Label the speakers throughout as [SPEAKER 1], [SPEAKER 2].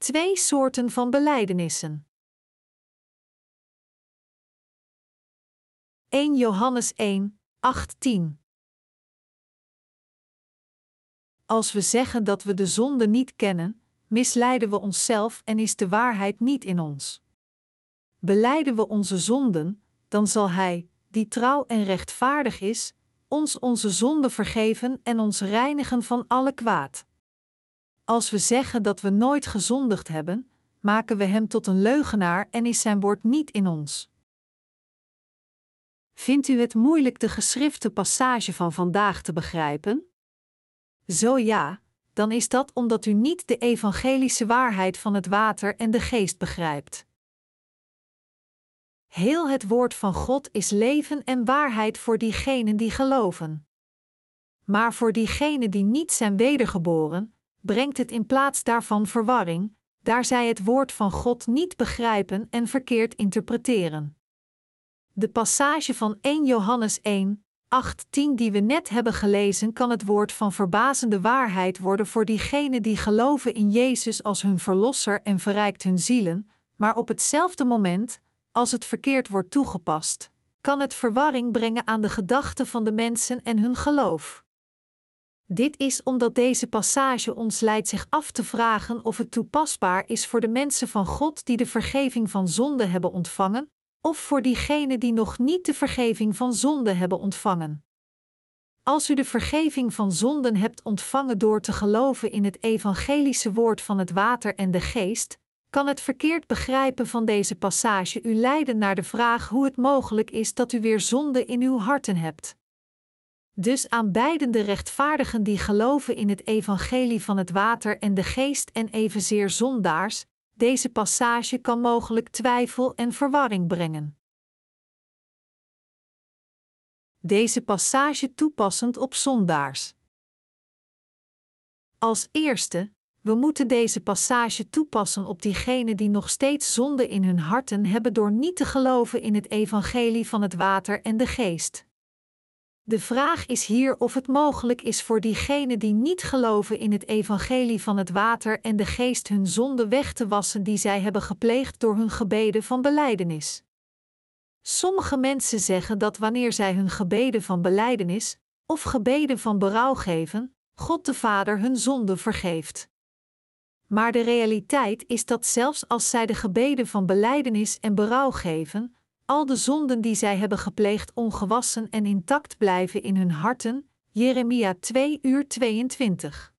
[SPEAKER 1] Twee soorten van belijdenissen. 1 Johannes 1, 18 Als we zeggen dat we de zonde niet kennen, misleiden we onszelf en is de waarheid niet in ons. Beleiden we onze zonden, dan zal Hij, die trouw en rechtvaardig is, ons onze zonde vergeven en ons reinigen van alle kwaad. Als we zeggen dat we nooit gezondigd hebben, maken we Hem tot een leugenaar en is Zijn woord niet in ons. Vindt u het moeilijk de geschrifte passage van vandaag te begrijpen? Zo ja, dan is dat omdat u niet de evangelische waarheid van het water en de geest begrijpt. Heel het woord van God is leven en waarheid voor diegenen die geloven. Maar voor diegenen die niet zijn wedergeboren, brengt het in plaats daarvan verwarring, daar zij het woord van God niet begrijpen en verkeerd interpreteren. De passage van 1 Johannes 1, 8, 10 die we net hebben gelezen kan het woord van verbazende waarheid worden voor diegenen die geloven in Jezus als hun verlosser en verrijkt hun zielen, maar op hetzelfde moment, als het verkeerd wordt toegepast, kan het verwarring brengen aan de gedachten van de mensen en hun geloof. Dit is omdat deze passage ons leidt zich af te vragen of het toepasbaar is voor de mensen van God die de vergeving van zonde hebben ontvangen, of voor diegenen die nog niet de vergeving van zonde hebben ontvangen. Als u de vergeving van zonden hebt ontvangen door te geloven in het evangelische woord van het water en de geest, kan het verkeerd begrijpen van deze passage u leiden naar de vraag hoe het mogelijk is dat u weer zonde in uw harten hebt. Dus aan beiden de rechtvaardigen die geloven in het evangelie van het water en de geest en evenzeer zondaars, deze passage kan mogelijk twijfel en verwarring brengen. Deze passage toepassend op zondaars. Als eerste, we moeten deze passage toepassen op diegenen die nog steeds zonde in hun harten hebben door niet te geloven in het evangelie van het water en de geest. De vraag is hier of het mogelijk is voor diegenen die niet geloven in het evangelie van het water en de geest hun zonde weg te wassen die zij hebben gepleegd door hun gebeden van belijdenis. Sommige mensen zeggen dat wanneer zij hun gebeden van belijdenis of gebeden van berouw geven, God de Vader hun zonde vergeeft. Maar de realiteit is dat zelfs als zij de gebeden van belijdenis en berouw geven, al de zonden die zij hebben gepleegd ongewassen en intact blijven in hun harten. Jeremia 2 uur 22.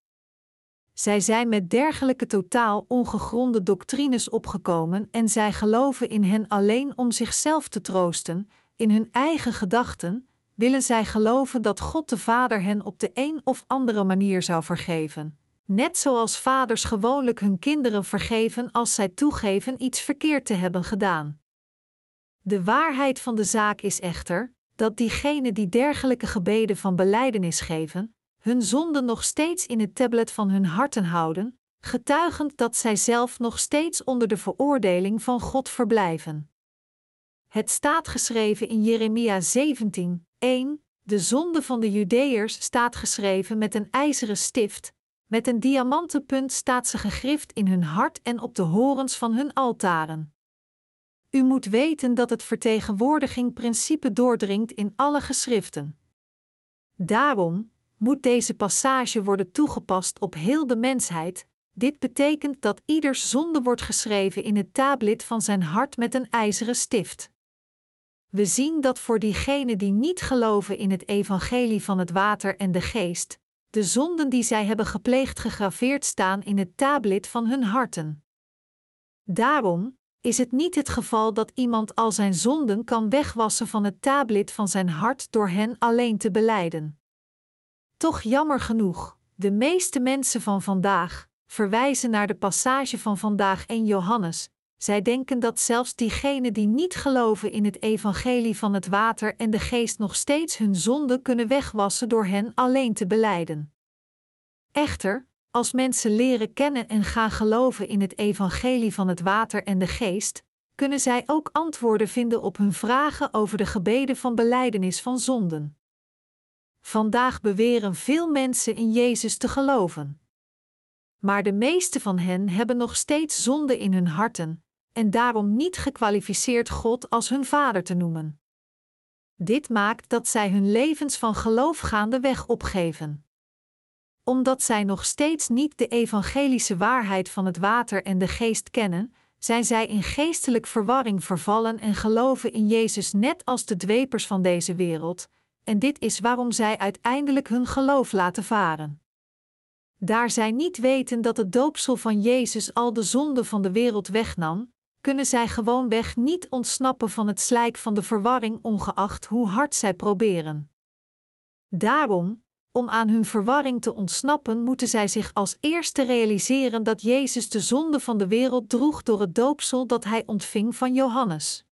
[SPEAKER 1] Zij zijn met dergelijke totaal ongegronde doctrines opgekomen en zij geloven in hen alleen om zichzelf te troosten, in hun eigen gedachten, willen zij geloven dat God de Vader hen op de een of andere manier zou vergeven. Net zoals vaders gewoonlijk hun kinderen vergeven als zij toegeven iets verkeerd te hebben gedaan. De waarheid van de zaak is echter dat diegenen die dergelijke gebeden van belijdenis geven, hun zonde nog steeds in het tablet van hun harten houden, getuigend dat zij zelf nog steeds onder de veroordeling van God verblijven. Het staat geschreven in Jeremia 17, 1, de zonde van de Judeërs staat geschreven met een ijzeren stift, met een diamantenpunt staat ze gegrift in hun hart en op de horens van hun altaren. U moet weten dat het vertegenwoordiging principe doordringt in alle geschriften. Daarom moet deze passage worden toegepast op heel de mensheid. Dit betekent dat ieders zonde wordt geschreven in het tablet van zijn hart met een ijzeren stift. We zien dat voor diegenen die niet geloven in het evangelie van het water en de geest, de zonden die zij hebben gepleegd gegraveerd staan in het tablet van hun harten. Daarom, is het niet het geval dat iemand al zijn zonden kan wegwassen van het tablet van zijn hart door hen alleen te beleiden. Toch jammer genoeg, de meeste mensen van vandaag verwijzen naar de passage van vandaag in Johannes. Zij denken dat zelfs diegenen die niet geloven in het evangelie van het water en de geest nog steeds hun zonden kunnen wegwassen door hen alleen te beleiden. Echter, als mensen leren kennen en gaan geloven in het evangelie van het water en de geest, kunnen zij ook antwoorden vinden op hun vragen over de gebeden van belijdenis van zonden. Vandaag beweren veel mensen in Jezus te geloven. Maar de meeste van hen hebben nog steeds zonde in hun harten, en daarom niet gekwalificeerd God als hun vader te noemen. Dit maakt dat zij hun levens van geloof gaandeweg opgeven. Omdat zij nog steeds niet de evangelische waarheid van het water en de geest kennen, zijn zij in geestelijk verwarring vervallen en geloven in Jezus net als de dwepers van deze wereld, en dit is waarom zij uiteindelijk hun geloof laten varen. Daar zij niet weten dat het doopsel van Jezus al de zonde van de wereld wegnam, kunnen zij gewoonweg niet ontsnappen van het slijk van de verwarring, ongeacht hoe hard zij proberen. Daarom, om aan hun verwarring te ontsnappen, moeten zij zich als eerste realiseren dat Jezus de zonde van de wereld droeg door het doopsel dat hij ontving van Johannes.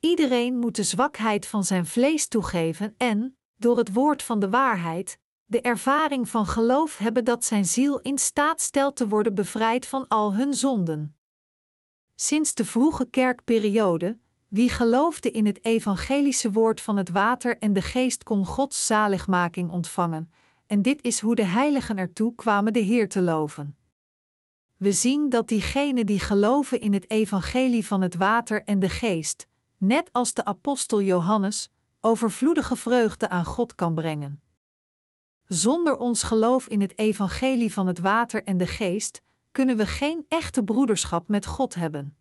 [SPEAKER 1] Iedereen moet de zwakheid van zijn vlees toegeven en, door het woord van de waarheid, de ervaring van geloof hebben dat zijn ziel in staat stelt te worden bevrijd van al hun zonden. Sinds de vroege kerkperiode, wie geloofde in het evangelische woord van het water en de geest kon Gods zaligmaking ontvangen, en dit is hoe de heiligen ertoe kwamen de Heer te loven. We zien dat diegenen die geloven in het evangelie van het water en de geest, net als de apostel Johannes, overvloedige vreugde aan God kan brengen. Zonder ons geloof in het evangelie van het water en de geest kunnen we geen echte broederschap met God hebben.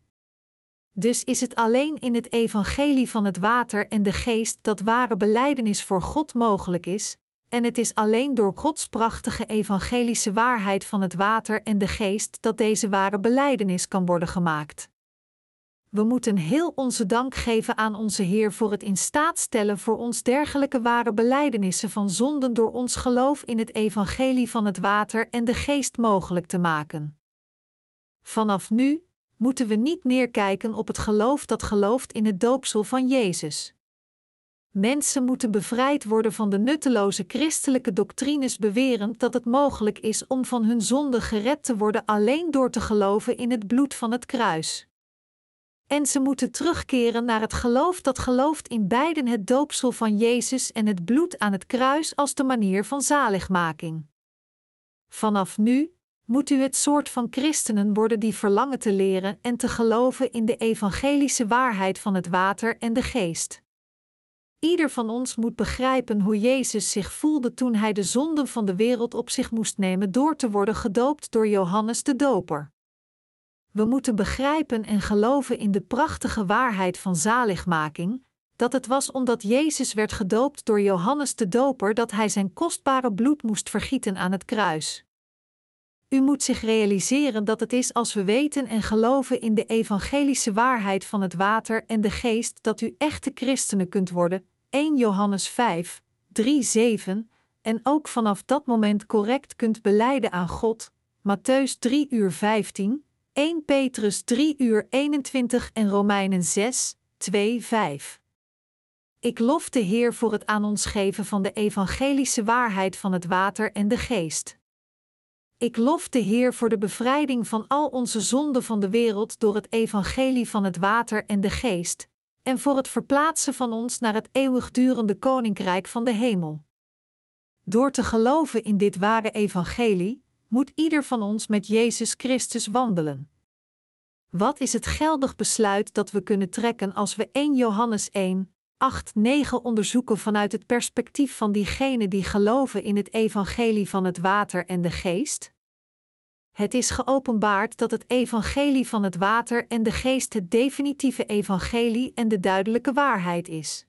[SPEAKER 1] Dus is het alleen in het evangelie van het water en de geest dat ware belijdenis voor God mogelijk is, en het is alleen door Gods prachtige evangelische waarheid van het water en de geest dat deze ware belijdenis kan worden gemaakt. We moeten heel onze dank geven aan onze Heer voor het in staat stellen voor ons dergelijke ware belijdenissen van zonden door ons geloof in het evangelie van het water en de geest mogelijk te maken. Vanaf nu moeten we niet neerkijken op het geloof dat gelooft in het doopsel van Jezus. Mensen moeten bevrijd worden van de nutteloze christelijke doctrines bewerend dat het mogelijk is om van hun zonde gered te worden alleen door te geloven in het bloed van het kruis. En ze moeten terugkeren naar het geloof dat gelooft in beiden het doopsel van Jezus en het bloed aan het kruis als de manier van zaligmaking. Vanaf nu moet u het soort van christenen worden die verlangen te leren en te geloven in de evangelische waarheid van het water en de geest. Ieder van ons moet begrijpen hoe Jezus zich voelde toen hij de zonden van de wereld op zich moest nemen door te worden gedoopt door Johannes de Doper. We moeten begrijpen en geloven in de prachtige waarheid van zaligmaking, dat het was omdat Jezus werd gedoopt door Johannes de Doper dat hij zijn kostbare bloed moest vergieten aan het kruis. U moet zich realiseren dat het is als we weten en geloven in de evangelische waarheid van het water en de geest dat u echte christenen kunt worden. 1 Johannes 5, 3, 7, en ook vanaf dat moment correct kunt beleiden aan God. Matthäus 3 uur 15, 1 Petrus 3 uur 21 en Romeinen 6, 2, 5. Ik lof de Heer voor het aan ons geven van de evangelische waarheid van het water en de geest. Ik lof de Heer voor de bevrijding van al onze zonden van de wereld door het evangelie van het water en de geest, en voor het verplaatsen van ons naar het eeuwigdurende koninkrijk van de hemel. Door te geloven in dit ware evangelie, moet ieder van ons met Jezus Christus wandelen. Wat is het geldig besluit dat we kunnen trekken als we 1 Johannes 1, 8, 9 onderzoeken vanuit het perspectief van diegenen die geloven in het evangelie van het water en de geest? Het is geopenbaard dat het evangelie van het water en de geest het definitieve evangelie en de duidelijke waarheid is.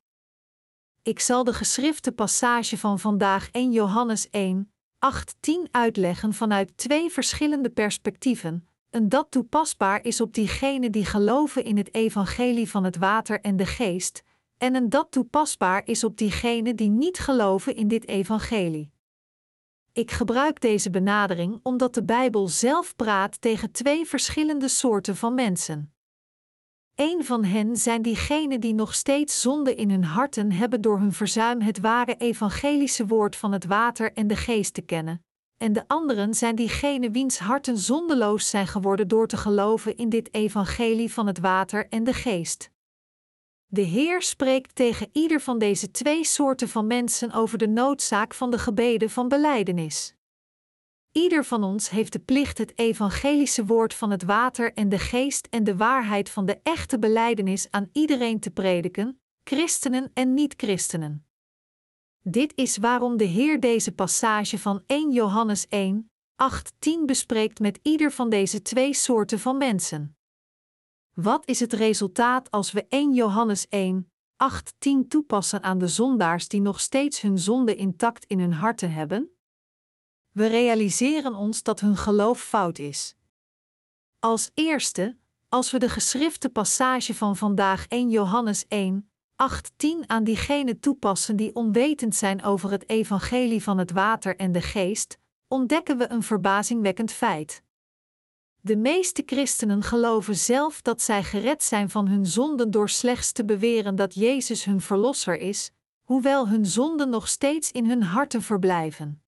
[SPEAKER 1] Ik zal de geschrifte passage van vandaag 1 Johannes 1, 8, 10 uitleggen vanuit twee verschillende perspectieven, en dat toepasbaar is op diegenen die geloven in het evangelie van het water en de geest, en een dat toepasbaar is op diegenen die niet geloven in dit evangelie. Ik gebruik deze benadering omdat de Bijbel zelf praat tegen twee verschillende soorten van mensen. Een van hen zijn diegenen die nog steeds zonde in hun harten hebben door hun verzuim het ware evangelische woord van het water en de geest te kennen, en de anderen zijn diegenen wiens harten zondeloos zijn geworden door te geloven in dit evangelie van het water en de geest. De Heer spreekt tegen ieder van deze twee soorten van mensen over de noodzaak van de gebeden van belijdenis. Ieder van ons heeft de plicht het evangelische woord van het water en de geest en de waarheid van de echte beleidenis aan iedereen te prediken, christenen en niet-christenen. Dit is waarom de Heer deze passage van 1 Johannes 1, 8, 10 bespreekt met ieder van deze twee soorten van mensen. Wat is het resultaat als we 1 Johannes 1, 8, 10 toepassen aan de zondaars die nog steeds hun zonde intact in hun harten hebben? We realiseren ons dat hun geloof fout is. Als eerste, als we de geschrifte passage van vandaag 1 Johannes 1, 8, 10 aan diegenen toepassen die onwetend zijn over het evangelie van het water en de geest, ontdekken we een verbazingwekkend feit. De meeste christenen geloven zelf dat zij gered zijn van hun zonden door slechts te beweren dat Jezus hun verlosser is, hoewel hun zonden nog steeds in hun harten verblijven.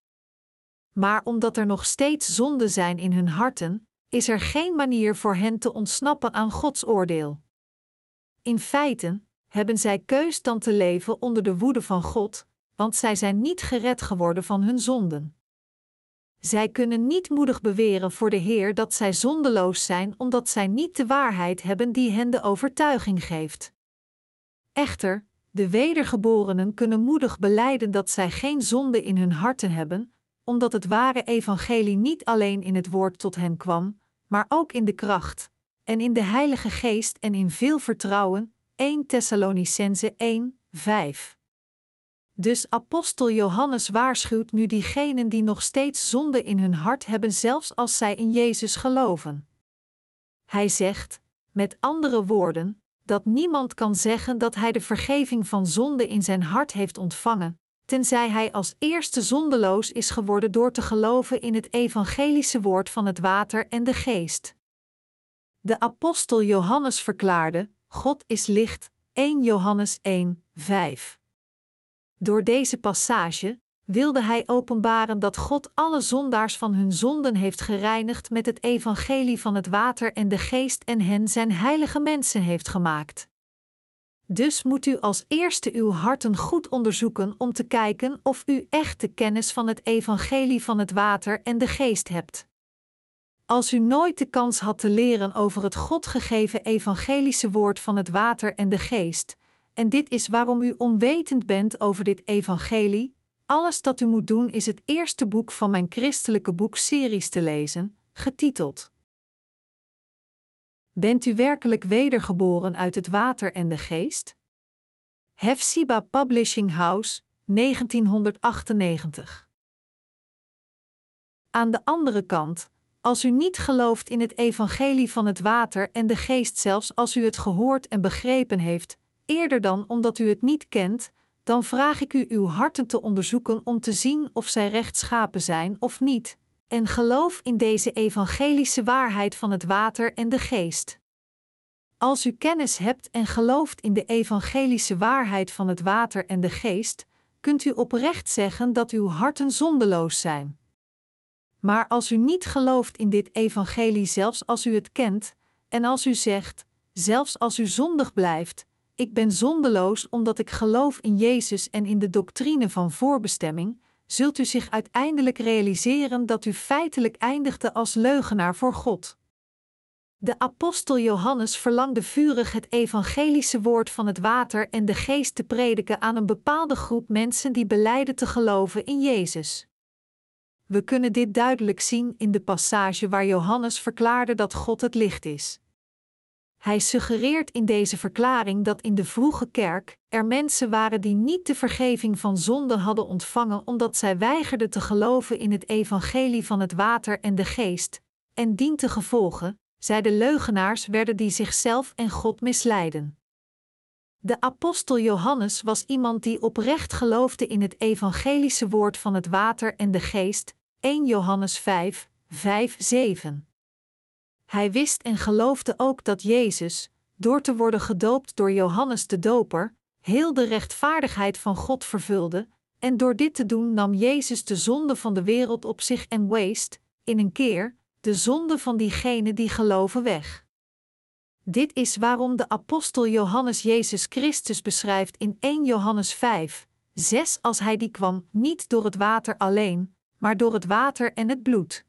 [SPEAKER 1] Maar omdat er nog steeds zonden zijn in hun harten, is er geen manier voor hen te ontsnappen aan Gods oordeel. In feite hebben zij keus dan te leven onder de woede van God, want zij zijn niet gered geworden van hun zonden. Zij kunnen niet moedig beweren voor de Heer dat zij zondeloos zijn, omdat zij niet de waarheid hebben die hen de overtuiging geeft. Echter, de wedergeborenen kunnen moedig beleiden dat zij geen zonde in hun harten hebben, omdat het ware evangelie niet alleen in het woord tot hen kwam, maar ook in de kracht, en in de Heilige Geest en in veel vertrouwen. 1 Thessalonicense 1, 5. Dus apostel Johannes waarschuwt nu diegenen die nog steeds zonde in hun hart hebben, zelfs als zij in Jezus geloven. Hij zegt, met andere woorden, dat niemand kan zeggen dat hij de vergeving van zonde in zijn hart heeft ontvangen, tenzij hij als eerste zondeloos is geworden door te geloven in het evangelische woord van het water en de geest. De apostel Johannes verklaarde: God is licht, 1 Johannes 1, 5. Door deze passage wilde hij openbaren dat God alle zondaars van hun zonden heeft gereinigd met het evangelie van het water en de geest en hen zijn heilige mensen heeft gemaakt. Dus moet u als eerste uw harten goed onderzoeken om te kijken of u echt de kennis van het evangelie van het water en de geest hebt. Als u nooit de kans had te leren over het God gegeven evangelische woord van het water en de geest, en dit is waarom u onwetend bent over dit evangelie, alles dat u moet doen is het eerste boek van mijn christelijke boekseries te lezen, getiteld Bent u werkelijk wedergeboren uit het water en de geest? Hefsiba Publishing House, 1998. Aan de andere kant, als u niet gelooft in het evangelie van het water en de geest, zelfs als u het gehoord en begrepen heeft, eerder dan omdat u het niet kent, dan vraag ik u uw harten te onderzoeken om te zien of zij rechtschapen zijn of niet, en geloof in deze evangelische waarheid van het water en de geest. Als u kennis hebt en gelooft in de evangelische waarheid van het water en de geest, kunt u oprecht zeggen dat uw harten zondeloos zijn. Maar als u niet gelooft in dit evangelie, zelfs als u het kent, en als u zegt, zelfs als u zondig blijft, ik ben zondeloos omdat ik geloof in Jezus en in de doctrine van voorbestemming, zult u zich uiteindelijk realiseren dat u feitelijk eindigde als leugenaar voor God. De apostel Johannes verlangde vurig het evangelische woord van het water en de geest te prediken aan een bepaalde groep mensen die beleiden te geloven in Jezus. We kunnen dit duidelijk zien in de passage waar Johannes verklaarde dat God het licht is. Hij suggereert in deze verklaring dat in de vroege kerk er mensen waren die niet de vergeving van zonden hadden ontvangen omdat zij weigerden te geloven in het evangelie van het water en de geest, en dien gevolgen, zij de leugenaars werden die zichzelf en God misleiden. De apostel Johannes was iemand die oprecht geloofde in het evangelische woord van het water en de geest, 1 Johannes 5, 5, 7. Hij wist en geloofde ook dat Jezus, door te worden gedoopt door Johannes de Doper, heel de rechtvaardigheid van God vervulde, en door dit te doen nam Jezus de zonde van de wereld op zich en weest, in een keer, de zonde van diegenen die geloven weg. Dit is waarom de apostel Johannes Jezus Christus beschrijft in 1 Johannes 5, 6 als hij die kwam, niet door het water alleen, maar door het water en het bloed.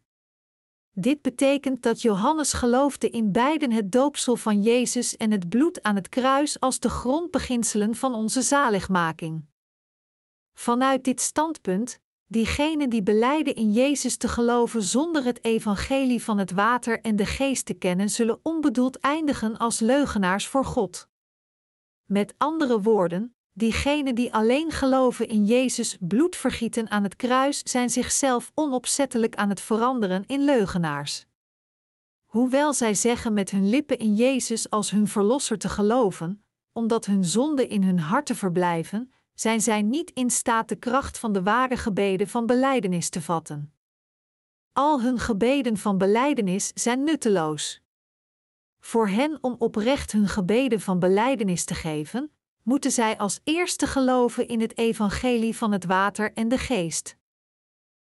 [SPEAKER 1] Dit betekent dat Johannes geloofde in beiden het doopsel van Jezus en het bloed aan het kruis als de grondbeginselen van onze zaligmaking. Vanuit dit standpunt, diegenen die beleiden in Jezus te geloven zonder het evangelie van het water en de geest te kennen, zullen onbedoeld eindigen als leugenaars voor God. Met andere woorden, diegenen die alleen geloven in Jezus bloed vergieten aan het kruis, zijn zichzelf onopzettelijk aan het veranderen in leugenaars. Hoewel zij zeggen met hun lippen in Jezus als hun verlosser te geloven, omdat hun zonden in hun harten verblijven, zijn zij niet in staat de kracht van de ware gebeden van belijdenis te vatten. Al hun gebeden van belijdenis zijn nutteloos. Voor hen om oprecht hun gebeden van belijdenis te geven, moeten zij als eerste geloven in het evangelie van het water en de geest.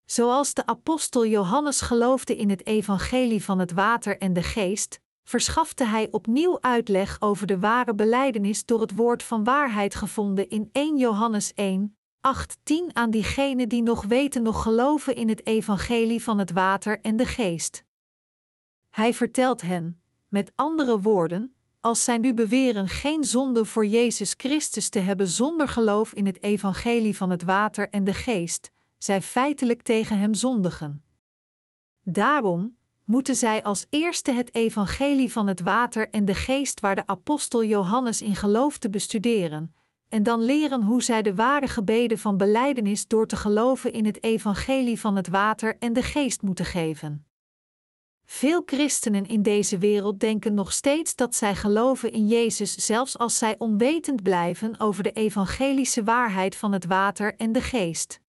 [SPEAKER 1] Zoals de apostel Johannes geloofde in het evangelie van het water en de geest, verschafte hij opnieuw uitleg over de ware belijdenis door het woord van waarheid gevonden in 1 Johannes 1, 8, 10 aan diegenen die nog weten nog geloven in het evangelie van het water en de geest. Hij vertelt hen, met andere woorden, als zij nu beweren geen zonde voor Jezus Christus te hebben zonder geloof in het evangelie van het water en de geest, zij feitelijk tegen hem zondigen. Daarom moeten zij als eerste het evangelie van het water en de geest waar de apostel Johannes in geloofde bestuderen, en dan leren hoe zij de ware gebeden van belijdenis door te geloven in het evangelie van het water en de geest moeten geven. Veel christenen in deze wereld denken nog steeds dat zij geloven in Jezus, zelfs als zij onwetend blijven over de evangelische waarheid van het water en de geest.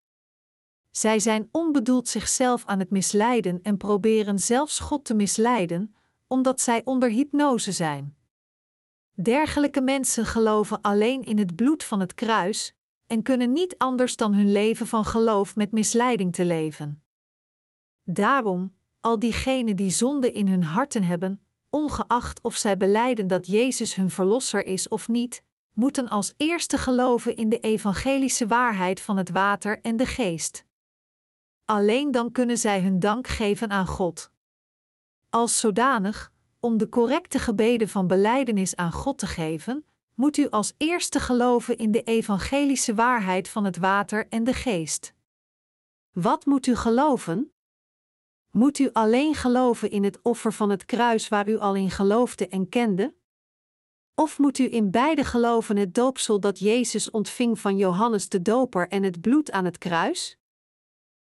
[SPEAKER 1] Zij zijn onbedoeld zichzelf aan het misleiden en proberen zelfs God te misleiden, omdat zij onder hypnose zijn. Dergelijke mensen geloven alleen in het bloed van het kruis en kunnen niet anders dan hun leven van geloof met misleiding te leven. Daarom, al diegenen die zonde in hun harten hebben, ongeacht of zij beleiden dat Jezus hun verlosser is of niet, moeten als eerste geloven in de evangelische waarheid van het water en de geest. Alleen dan kunnen zij hun dank geven aan God. Als zodanig, om de correcte gebeden van belijdenis aan God te geven, moet u als eerste geloven in de evangelische waarheid van het water en de geest. Wat moet u geloven? Moet u alleen geloven in het offer van het kruis waar u al in geloofde en kende? Of moet u in beide geloven het doopsel dat Jezus ontving van Johannes de Doper en het bloed aan het kruis?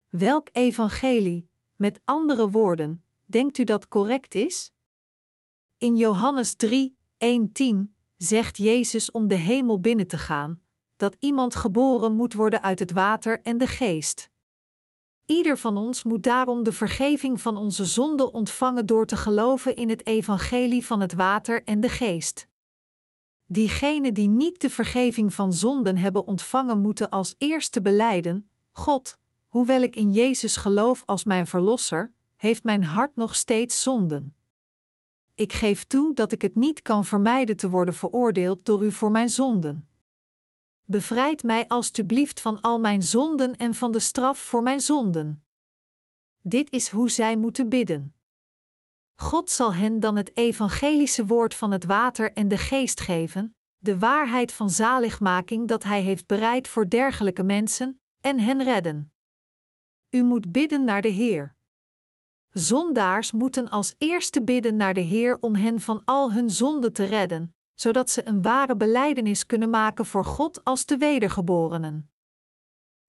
[SPEAKER 1] Welk evangelie, met andere woorden, denkt u dat correct is? In Johannes 3, 1-10 zegt Jezus om de hemel binnen te gaan, dat iemand geboren moet worden uit het water en de geest. Ieder van ons moet daarom de vergeving van onze zonden ontvangen door te geloven in het evangelie van het water en de geest. Diegenen die niet de vergeving van zonden hebben ontvangen, moeten als eerste beleiden: God, hoewel ik in Jezus geloof als mijn verlosser, heeft mijn hart nog steeds zonden. Ik geef toe dat ik het niet kan vermijden te worden veroordeeld door u voor mijn zonden. Bevrijd mij alstublieft van al mijn zonden en van de straf voor mijn zonden. Dit is hoe zij moeten bidden. God zal hen dan het evangelische woord van het water en de geest geven, de waarheid van zaligmaking dat Hij heeft bereid voor dergelijke mensen, en hen redden. U moet bidden naar de Heer. Zondaars moeten als eerste bidden naar de Heer om hen van al hun zonden te redden, zodat ze een ware belijdenis kunnen maken voor God als de wedergeborenen.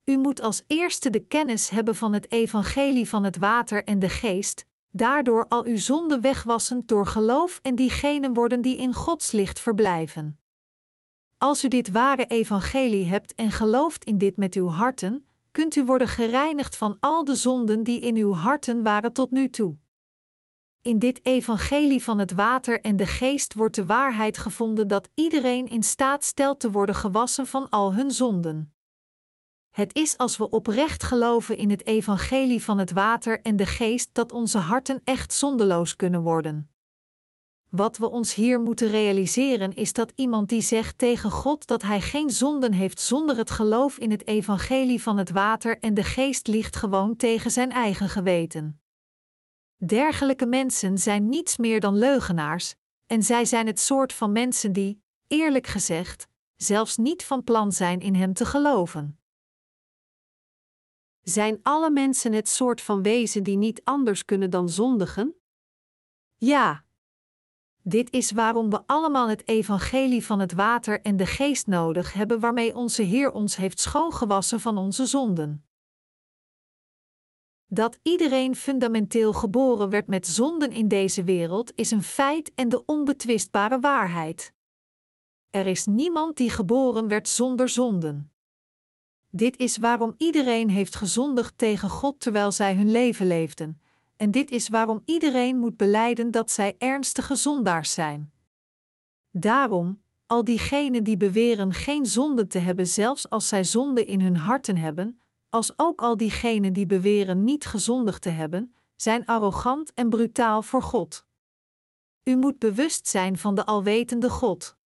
[SPEAKER 1] U moet als eerste de kennis hebben van het evangelie van het water en de geest, daardoor al uw zonden wegwassend door geloof en diegenen worden die in Gods licht verblijven. Als u dit ware evangelie hebt en gelooft in dit met uw harten, kunt u worden gereinigd van al de zonden die in uw harten waren tot nu toe. In dit evangelie van het water en de geest wordt de waarheid gevonden dat iedereen in staat stelt te worden gewassen van al hun zonden. Het is als we oprecht geloven in het evangelie van het water en de geest dat onze harten echt zondeloos kunnen worden. Wat we ons hier moeten realiseren is dat iemand die zegt tegen God dat hij geen zonden heeft zonder het geloof in het evangelie van het water en de geest liegt gewoon tegen zijn eigen geweten. Dergelijke mensen zijn niets meer dan leugenaars, en zij zijn het soort van mensen die, eerlijk gezegd, zelfs niet van plan zijn in Hem te geloven.
[SPEAKER 2] Zijn alle mensen het soort van wezen die niet anders kunnen dan zondigen?
[SPEAKER 1] Ja. Dit is waarom we allemaal het evangelie van het water en de geest nodig hebben waarmee onze Heer ons heeft schoongewassen van onze zonden. Dat iedereen fundamenteel geboren werd met zonden in deze wereld is een feit en de onbetwistbare waarheid. Er is niemand die geboren werd zonder zonden. Dit is waarom iedereen heeft gezondigd tegen God terwijl zij hun leven leefden, en dit is waarom iedereen moet beleiden dat zij ernstige zondaars zijn. Daarom, al diegenen die beweren geen zonde te hebben, zelfs als zij zonde in hun harten hebben, als ook al diegenen die beweren niet gezondigd te hebben, zijn arrogant en brutaal voor God. U moet bewust zijn van de alwetende God.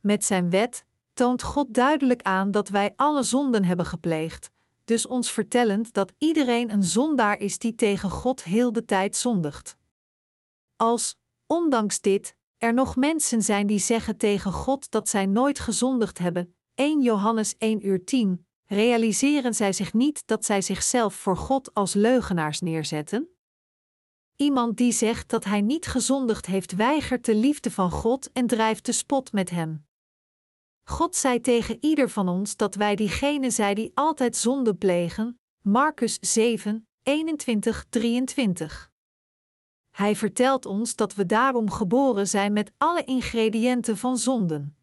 [SPEAKER 1] Met zijn wet toont God duidelijk aan dat wij alle zonden hebben gepleegd, dus ons vertellend dat iedereen een zondaar is die tegen God heel de tijd zondigt. Als, ondanks dit, er nog mensen zijn die zeggen tegen God dat zij nooit gezondigd hebben, 1 Johannes 1 uur 10, realiseren zij zich niet dat zij zichzelf voor God als leugenaars neerzetten? Iemand die zegt dat hij niet gezondigd heeft, weigert de liefde van God en drijft de spot met hem. God zei tegen ieder van ons dat wij diegenen zijn die altijd zonde plegen. Marcus 7, 21, 23. Hij vertelt ons dat we daarom geboren zijn met alle ingrediënten van zonden.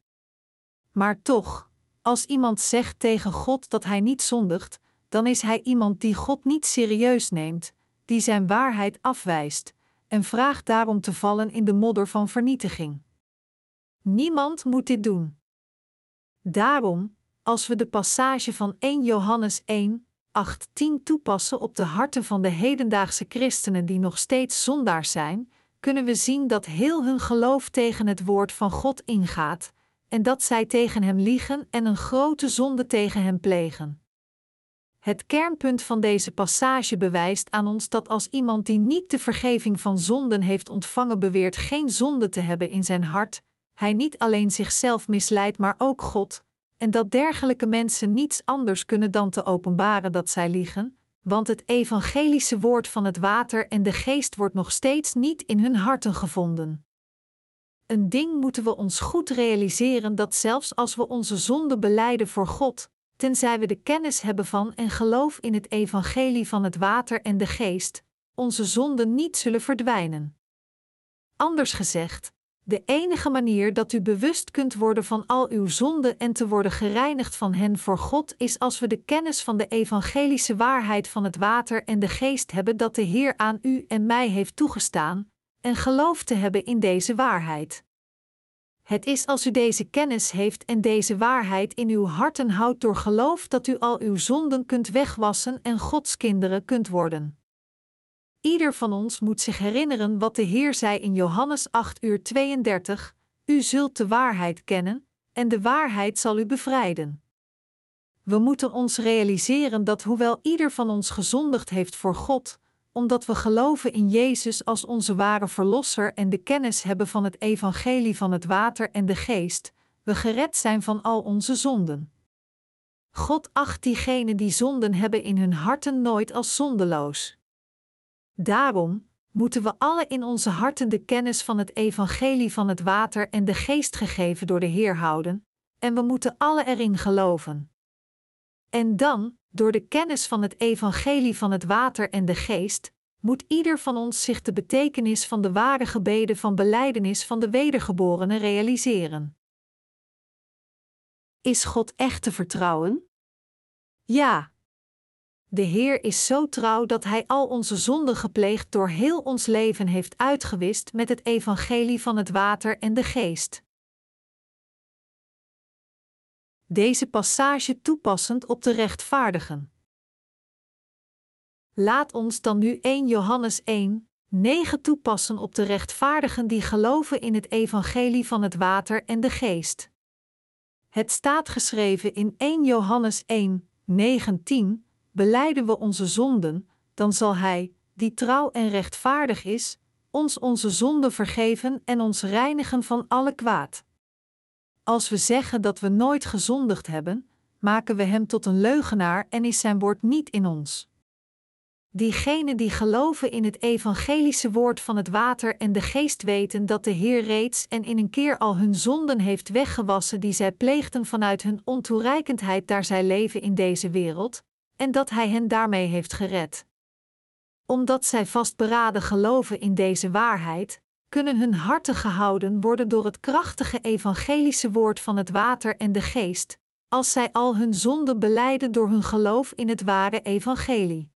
[SPEAKER 1] Maar toch, als iemand zegt tegen God dat hij niet zondigt, dan is hij iemand die God niet serieus neemt, die zijn waarheid afwijst, en vraagt daarom te vallen in de modder van vernietiging. Niemand moet dit doen. Daarom, als we de passage van 1 Johannes 1, 8, 10 toepassen op de harten van de hedendaagse christenen die nog steeds zondaar zijn, kunnen we zien dat heel hun geloof tegen het woord van God ingaat, en dat zij tegen hem liegen en een grote zonde tegen hem plegen. Het kernpunt van deze passage bewijst aan ons dat als iemand die niet de vergeving van zonden heeft ontvangen beweert geen zonde te hebben in zijn hart, hij niet alleen zichzelf misleidt, maar ook God, en dat dergelijke mensen niets anders kunnen dan te openbaren dat zij liegen, want het evangelische woord van het water en de geest wordt nog steeds niet in hun harten gevonden. Een ding moeten we ons goed realiseren dat zelfs als we onze zonde beleiden voor God, tenzij we de kennis hebben van en geloof in het evangelie van het water en de geest, onze zonden niet zullen verdwijnen. Anders gezegd, de enige manier dat u bewust kunt worden van al uw zonden en te worden gereinigd van hen voor God is als we de kennis van de evangelische waarheid van het water en de geest hebben dat de Heer aan u en mij heeft toegestaan, en geloof te hebben in deze waarheid. Het is als u deze kennis heeft en deze waarheid in uw harten houdt door geloof dat u al uw zonden kunt wegwassen en Gods kinderen kunt worden. Ieder van ons moet zich herinneren wat de Heer zei in Johannes 8 uur 32, U zult de waarheid kennen, en de waarheid zal u bevrijden. We moeten ons realiseren dat hoewel ieder van ons gezondigd heeft voor God, omdat we geloven in Jezus als onze ware Verlosser en de kennis hebben van het evangelie van het water en de geest, we gered zijn van al onze zonden. God acht diegenen die zonden hebben in hun harten nooit als zondeloos. Daarom moeten we alle in onze harten de kennis van het evangelie van het water en de geest gegeven door de Heer houden, en we moeten alle erin geloven. En dan, door de kennis van het evangelie van het water en de geest, moet ieder van ons zich de betekenis van de ware gebeden van belijdenis van de wedergeborene realiseren. Is God echt te vertrouwen? Ja, de Heer is zo trouw dat Hij al onze zonden gepleegd door heel ons leven heeft uitgewist met het evangelie van het water en de geest. Deze passage toepassend op de rechtvaardigen. Laat ons dan nu 1 Johannes 1, 9 toepassen op de rechtvaardigen die geloven in het evangelie van het water en de geest. Het staat geschreven in 1 Johannes 1, 19: Beleiden we onze zonden, dan zal Hij, die trouw en rechtvaardig is, ons onze zonden vergeven en ons reinigen van alle kwaad. Als we zeggen dat we nooit gezondigd hebben, maken we Hem tot een leugenaar en is Zijn woord niet in ons. Diegenen die geloven in het evangelische woord van het water en de geest weten dat de Heer reeds en in een keer al hun zonden heeft weggewassen die zij pleegden vanuit hun ontoereikendheid daar zij leven in deze wereld, en dat Hij hen daarmee heeft gered. Omdat zij vastberaden geloven in deze waarheid, kunnen hun harten gehouden worden door het krachtige evangelische woord van het water en de geest, als zij al hun zonden beleiden door hun geloof in het ware evangelie.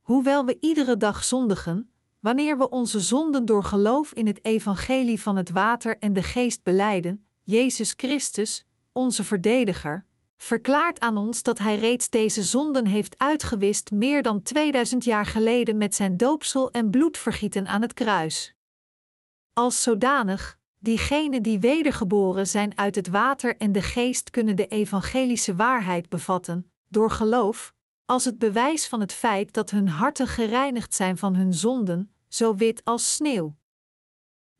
[SPEAKER 1] Hoewel we iedere dag zondigen, wanneer we onze zonden door geloof in het evangelie van het water en de geest beleiden, Jezus Christus, onze verdediger, verklaart aan ons dat Hij reeds deze zonden heeft uitgewist meer dan 2000 jaar geleden met zijn doopsel en bloedvergieten aan het kruis. Als zodanig, diegenen die wedergeboren zijn uit het water en de geest kunnen de evangelische waarheid bevatten, door geloof, als het bewijs van het feit dat hun harten gereinigd zijn van hun zonden, zo wit als sneeuw.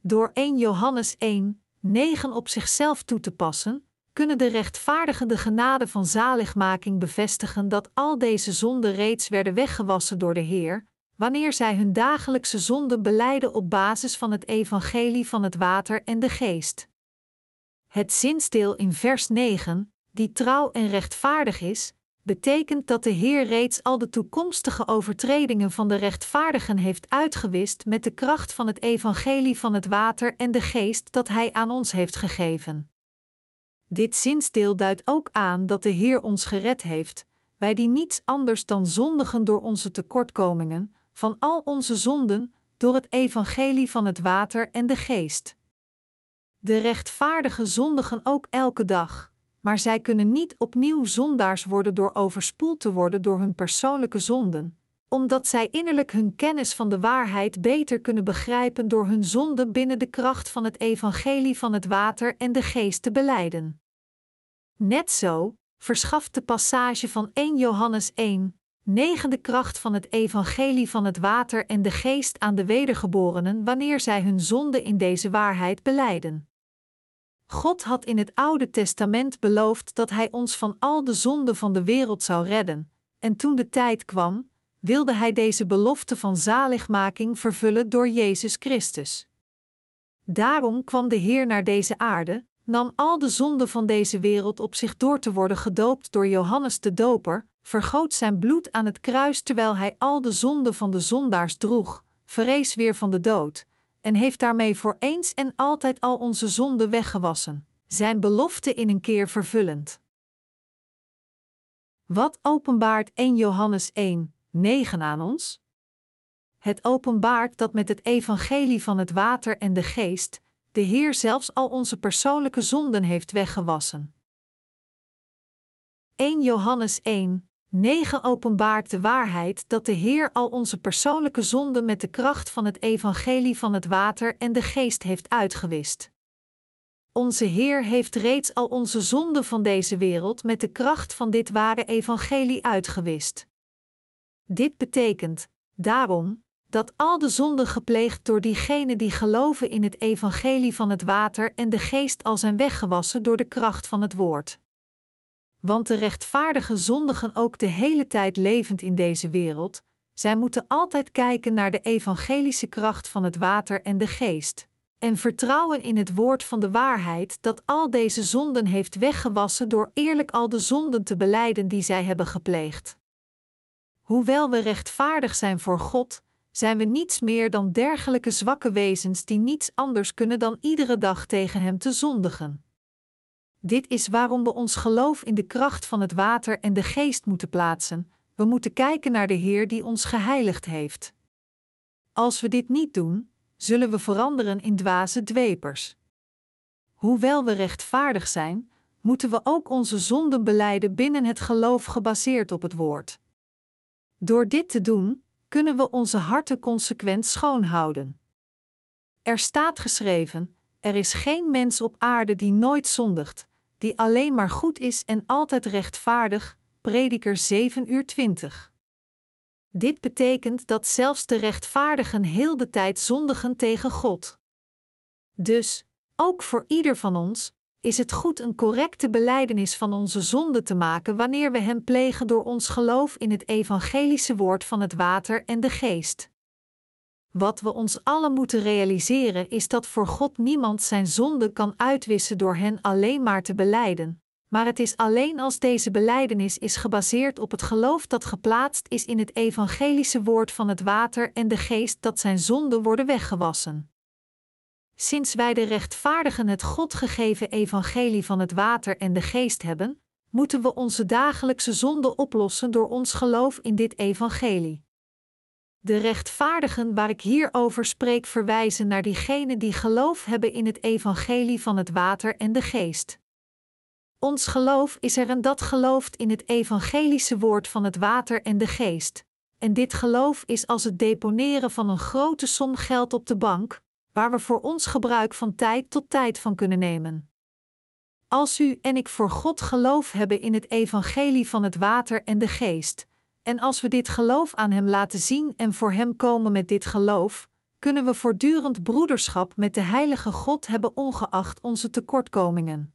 [SPEAKER 1] Door 1 Johannes 1, 9 op zichzelf toe te passen, kunnen de rechtvaardigen de genade van zaligmaking bevestigen dat al deze zonden reeds werden weggewassen door de Heer, wanneer zij hun dagelijkse zonden beleiden op basis van het evangelie van het water en de geest. Het zinsdeel in vers 9, die trouw en rechtvaardig is, betekent dat de Heer reeds al de toekomstige overtredingen van de rechtvaardigen heeft uitgewist met de kracht van het evangelie van het water en de geest dat Hij aan ons heeft gegeven. Dit zinsdeel duidt ook aan dat de Heer ons gered heeft, wij die niets anders dan zondigen door onze tekortkomingen, van al onze zonden, door het evangelie van het water en de geest. De rechtvaardigen zondigen ook elke dag, maar zij kunnen niet opnieuw zondaars worden door overspoeld te worden door hun persoonlijke zonden, omdat zij innerlijk hun kennis van de waarheid beter kunnen begrijpen door hun zonden binnen de kracht van het evangelie van het water en de geest te beleiden. Net zo verschaft de passage van 1 Johannes 1, 9 de kracht van het evangelie van het water en de geest aan de wedergeborenen wanneer zij hun zonde in deze waarheid beleiden. God had in het Oude Testament beloofd dat Hij ons van al de zonden van de wereld zou redden, en toen de tijd kwam, wilde Hij deze belofte van zaligmaking vervullen door Jezus Christus. Daarom kwam de Heer naar deze aarde, nam al de zonden van deze wereld op zich door te worden gedoopt door Johannes de Doper, vergoot zijn bloed aan het kruis terwijl hij al de zonden van de zondaars droeg, verrees weer van de dood, en heeft daarmee voor eens en altijd al onze zonden weggewassen, zijn belofte in een keer vervullend. Wat openbaart 1 Johannes 1, 9 aan ons? Het openbaart dat met het evangelie van het water en de geest de Heer zelfs al onze persoonlijke zonden heeft weggewassen. 1 Johannes 1, 9 openbaart de waarheid dat de Heer al onze persoonlijke zonden met de kracht van het evangelie van het water en de geest heeft uitgewist. Onze Heer heeft reeds al onze zonden van deze wereld met de kracht van dit ware evangelie uitgewist. Dit betekent, daarom, dat al de zonden gepleegd door diegenen die geloven in het evangelie van het water en de geest al zijn weggewassen door de kracht van het woord want de rechtvaardigen zondigen ook de hele tijd levend in deze wereld, zij moeten altijd kijken naar de evangelische kracht van het water en de geest, en vertrouwen in het woord van de waarheid dat al deze zonden heeft weggewassen door eerlijk al de zonden te beleiden die zij hebben gepleegd. Hoewel we rechtvaardig zijn voor God, zijn we niets meer dan dergelijke zwakke wezens die niets anders kunnen dan iedere dag tegen Hem te zondigen. Dit is waarom we ons geloof in de kracht van het water en de geest moeten plaatsen. We moeten kijken naar de Heer die ons geheiligd heeft. Als we dit niet doen, zullen we veranderen in dwaze dwepers. Hoewel we rechtvaardig zijn, moeten we ook onze zonden beleiden binnen het geloof gebaseerd op het woord. Door dit te doen, kunnen we onze harten consequent schoonhouden. Er staat geschreven: Er is geen mens op aarde die nooit zondigt, die alleen maar goed is en altijd rechtvaardig. Prediker 7 uur 20. Dit betekent dat zelfs de rechtvaardigen heel de tijd zondigen tegen God. Dus, ook voor ieder van ons, is het goed een correcte beleidenis van onze zonde te maken wanneer we hem plegen door ons geloof in het evangelische woord van het water en de geest. Wat we ons allen moeten realiseren is dat voor God niemand zijn zonde kan uitwissen door hen alleen maar te beleiden, maar het is alleen als deze beleidenis is gebaseerd op het geloof dat geplaatst is in het evangelische woord van het water en de geest dat zijn zonden worden weggewassen. Sinds wij de rechtvaardigen het God gegeven evangelie van het water en de geest hebben, moeten we onze dagelijkse zonde oplossen door ons geloof in dit evangelie. De rechtvaardigen waar ik hier over spreek verwijzen naar diegenen die geloof hebben in het evangelie van het water en de geest. Ons geloof is er en dat gelooft in het evangelische woord van het water en de geest. En dit geloof is als het deponeren van een grote som geld op de bank, waar we voor ons gebruik van tijd tot tijd van kunnen nemen. Als u en ik voor God geloof hebben in het evangelie van het water en de geest, en als we dit geloof aan Hem laten zien en voor Hem komen met dit geloof, kunnen we voortdurend broederschap met de Heilige God hebben ongeacht onze tekortkomingen.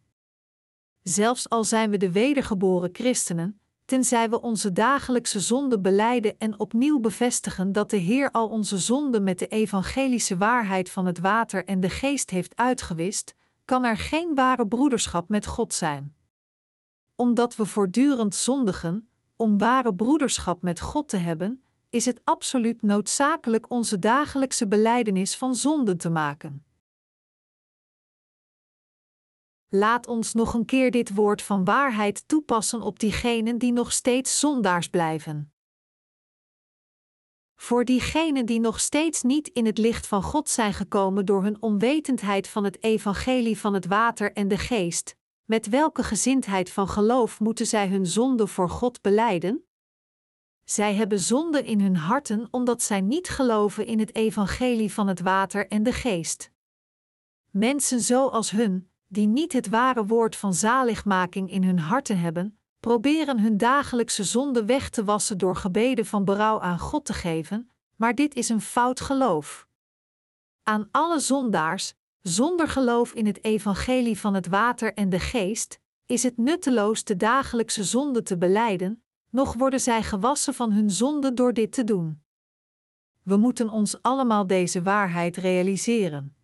[SPEAKER 1] Zelfs al zijn we de wedergeboren christenen, tenzij we onze dagelijkse zonde beleiden en opnieuw bevestigen dat de Heer al onze zonden met de evangelische waarheid van het water en de geest heeft uitgewist, kan er geen ware broederschap met God zijn. Omdat we voortdurend zondigen, om ware broederschap met God te hebben, is het absoluut noodzakelijk onze dagelijkse beleidenis van zonden te maken. Laat ons nog een keer dit woord van waarheid toepassen op diegenen die nog steeds zondaars blijven. Voor diegenen die nog steeds niet in het licht van God zijn gekomen door hun onwetendheid van het evangelie van het water en de geest, met welke gezindheid van geloof moeten zij hun zonde voor God beleiden? Zij hebben zonde in hun harten omdat zij niet geloven in het evangelie van het water en de geest. Mensen zoals hun, die niet het ware woord van zaligmaking in hun harten hebben, proberen hun dagelijkse zonde weg te wassen door gebeden van berouw aan God te geven, maar dit is een fout geloof. Aan alle zondaars, zonder geloof in het evangelie van het water en de geest, is het nutteloos de dagelijkse zonde te beleiden, nog worden zij gewassen van hun zonde door dit te doen. We moeten ons allemaal deze waarheid realiseren.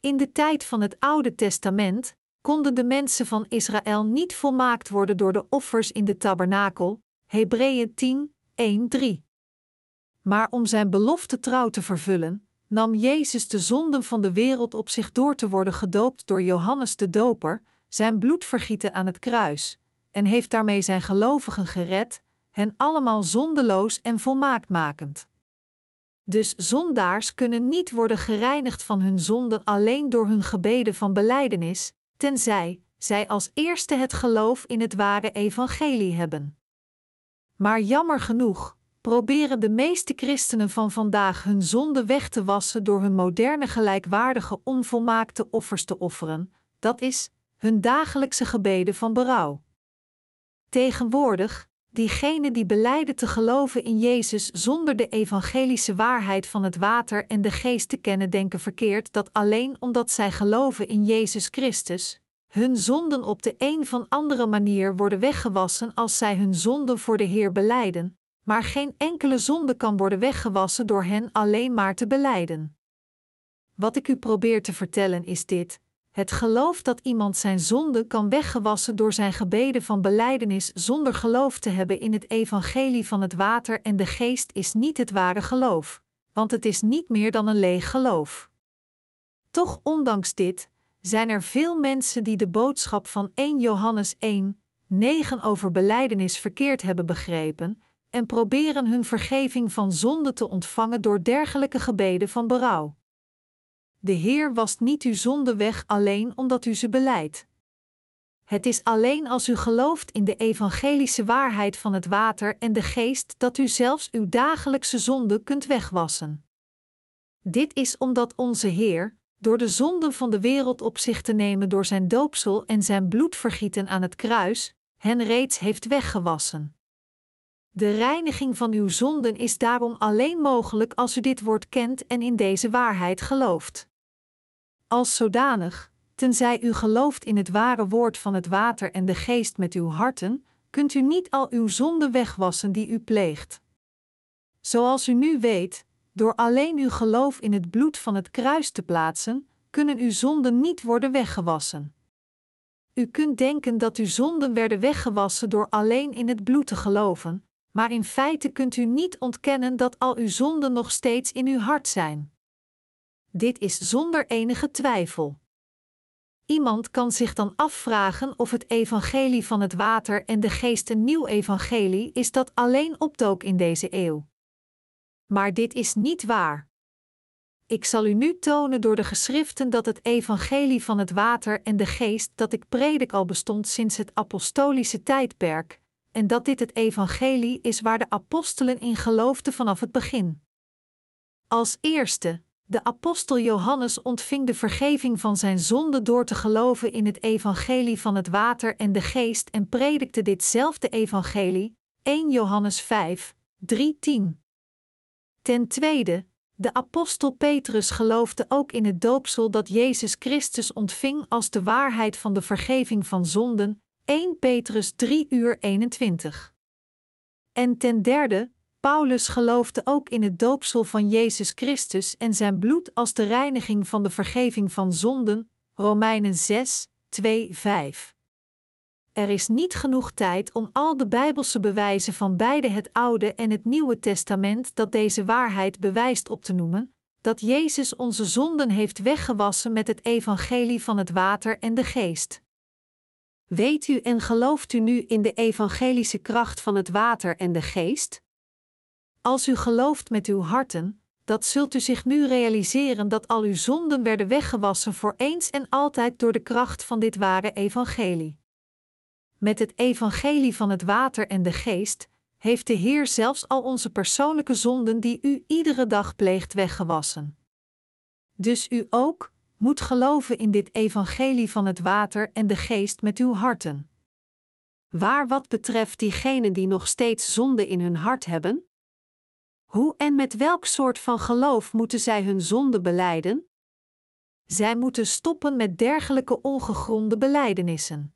[SPEAKER 1] In de tijd van het Oude Testament konden de mensen van Israël niet volmaakt worden door de offers in de tabernakel, Hebreeën 10, 1, 3. Maar om zijn belofte trouw te vervullen, nam Jezus de zonden van de wereld op zich door te worden gedoopt door Johannes de Doper, zijn bloed vergieten aan het kruis, en heeft daarmee zijn gelovigen gered, hen allemaal zondeloos en volmaakt makend. Dus zondaars kunnen niet worden gereinigd van hun zonden alleen door hun gebeden van belijdenis, tenzij zij als eerste het geloof in het ware evangelie hebben. Maar jammer genoeg proberen de meeste christenen van vandaag hun zonde weg te wassen door hun moderne gelijkwaardige onvolmaakte offers te offeren, dat is, hun dagelijkse gebeden van berouw. Tegenwoordig, diegenen die beleiden te geloven in Jezus zonder de evangelische waarheid van het water en de geest te kennen, denken verkeerd dat alleen omdat zij geloven in Jezus Christus, hun zonden op de een van andere manier worden weggewassen als zij hun zonden voor de Heer beleiden, maar geen enkele zonde kan worden weggewassen door hen alleen maar te beleiden. Wat ik u probeer te vertellen is dit: het geloof dat iemand zijn zonde kan weggewassen door zijn gebeden van belijdenis zonder geloof te hebben in het evangelie van het water en de geest is niet het ware geloof, want het is niet meer dan een leeg geloof. Toch ondanks dit zijn er veel mensen die de boodschap van 1 Johannes 1, 9 over belijdenis verkeerd hebben begrepen en proberen hun vergeving van zonde te ontvangen door dergelijke gebeden van berouw. De Heer wast niet uw zonde weg alleen omdat u ze beleidt. Het is alleen als u gelooft in de evangelische waarheid van het water en de geest dat u zelfs uw dagelijkse zonde kunt wegwassen. Dit is omdat onze Heer, door de zonden van de wereld op zich te nemen door zijn doopsel en zijn bloedvergieten aan het kruis, hen reeds heeft weggewassen. De reiniging van uw zonden is daarom alleen mogelijk als u dit woord kent en in deze waarheid gelooft. Als zodanig, tenzij u gelooft in het ware woord van het water en de geest met uw harten, kunt u niet al uw zonden wegwassen die u pleegt. Zoals u nu weet, door alleen uw geloof in het bloed van het kruis te plaatsen, kunnen uw zonden niet worden weggewassen. U kunt denken dat uw zonden werden weggewassen door alleen in het bloed te geloven, maar in feite kunt u niet ontkennen dat al uw zonden nog steeds in uw hart zijn. Dit is zonder enige twijfel. Iemand kan zich dan afvragen of het evangelie van het water en de geest een nieuw evangelie is dat alleen opdook in deze eeuw. Maar dit is niet waar. Ik zal u nu tonen door de geschriften dat het evangelie van het water en de geest dat ik predik al bestond sinds het apostolische tijdperk, en dat dit het evangelie is waar de apostelen in geloofden vanaf het begin. Als eerste, de apostel Johannes ontving de vergeving van zijn zonde door te geloven in het evangelie van het water en de geest en predikte ditzelfde evangelie, 1 Johannes 5, 3, 10. Ten tweede, de apostel Petrus geloofde ook in het doopsel dat Jezus Christus ontving als de waarheid van de vergeving van zonden, 1 Petrus 3 uur 21. En ten derde, Paulus geloofde ook in het doopsel van Jezus Christus en zijn bloed als de reiniging van de vergeving van zonden, Romeinen 6, 2, 5. Er is niet genoeg tijd om al de Bijbelse bewijzen van beide het Oude en het Nieuwe Testament dat deze waarheid bewijst op te noemen, dat Jezus onze zonden heeft weggewassen met het evangelie van het water en de geest. Weet u en gelooft u nu in de evangelische kracht van het water en de geest? Als u gelooft met uw harten, dat zult u zich nu realiseren dat al uw zonden werden weggewassen voor eens en altijd door de kracht van dit ware evangelie. Met het evangelie van het water en de geest heeft de Heer zelfs al onze persoonlijke zonden die u iedere dag pleegt weggewassen. Dus u ook moet geloven in dit evangelie van het water en de geest met uw harten. Waar wat betreft diegenen die nog steeds zonde in hun hart hebben, hoe en met welk soort van geloof moeten zij hun zonde beleiden? Zij moeten stoppen met dergelijke ongegronde belijdenissen.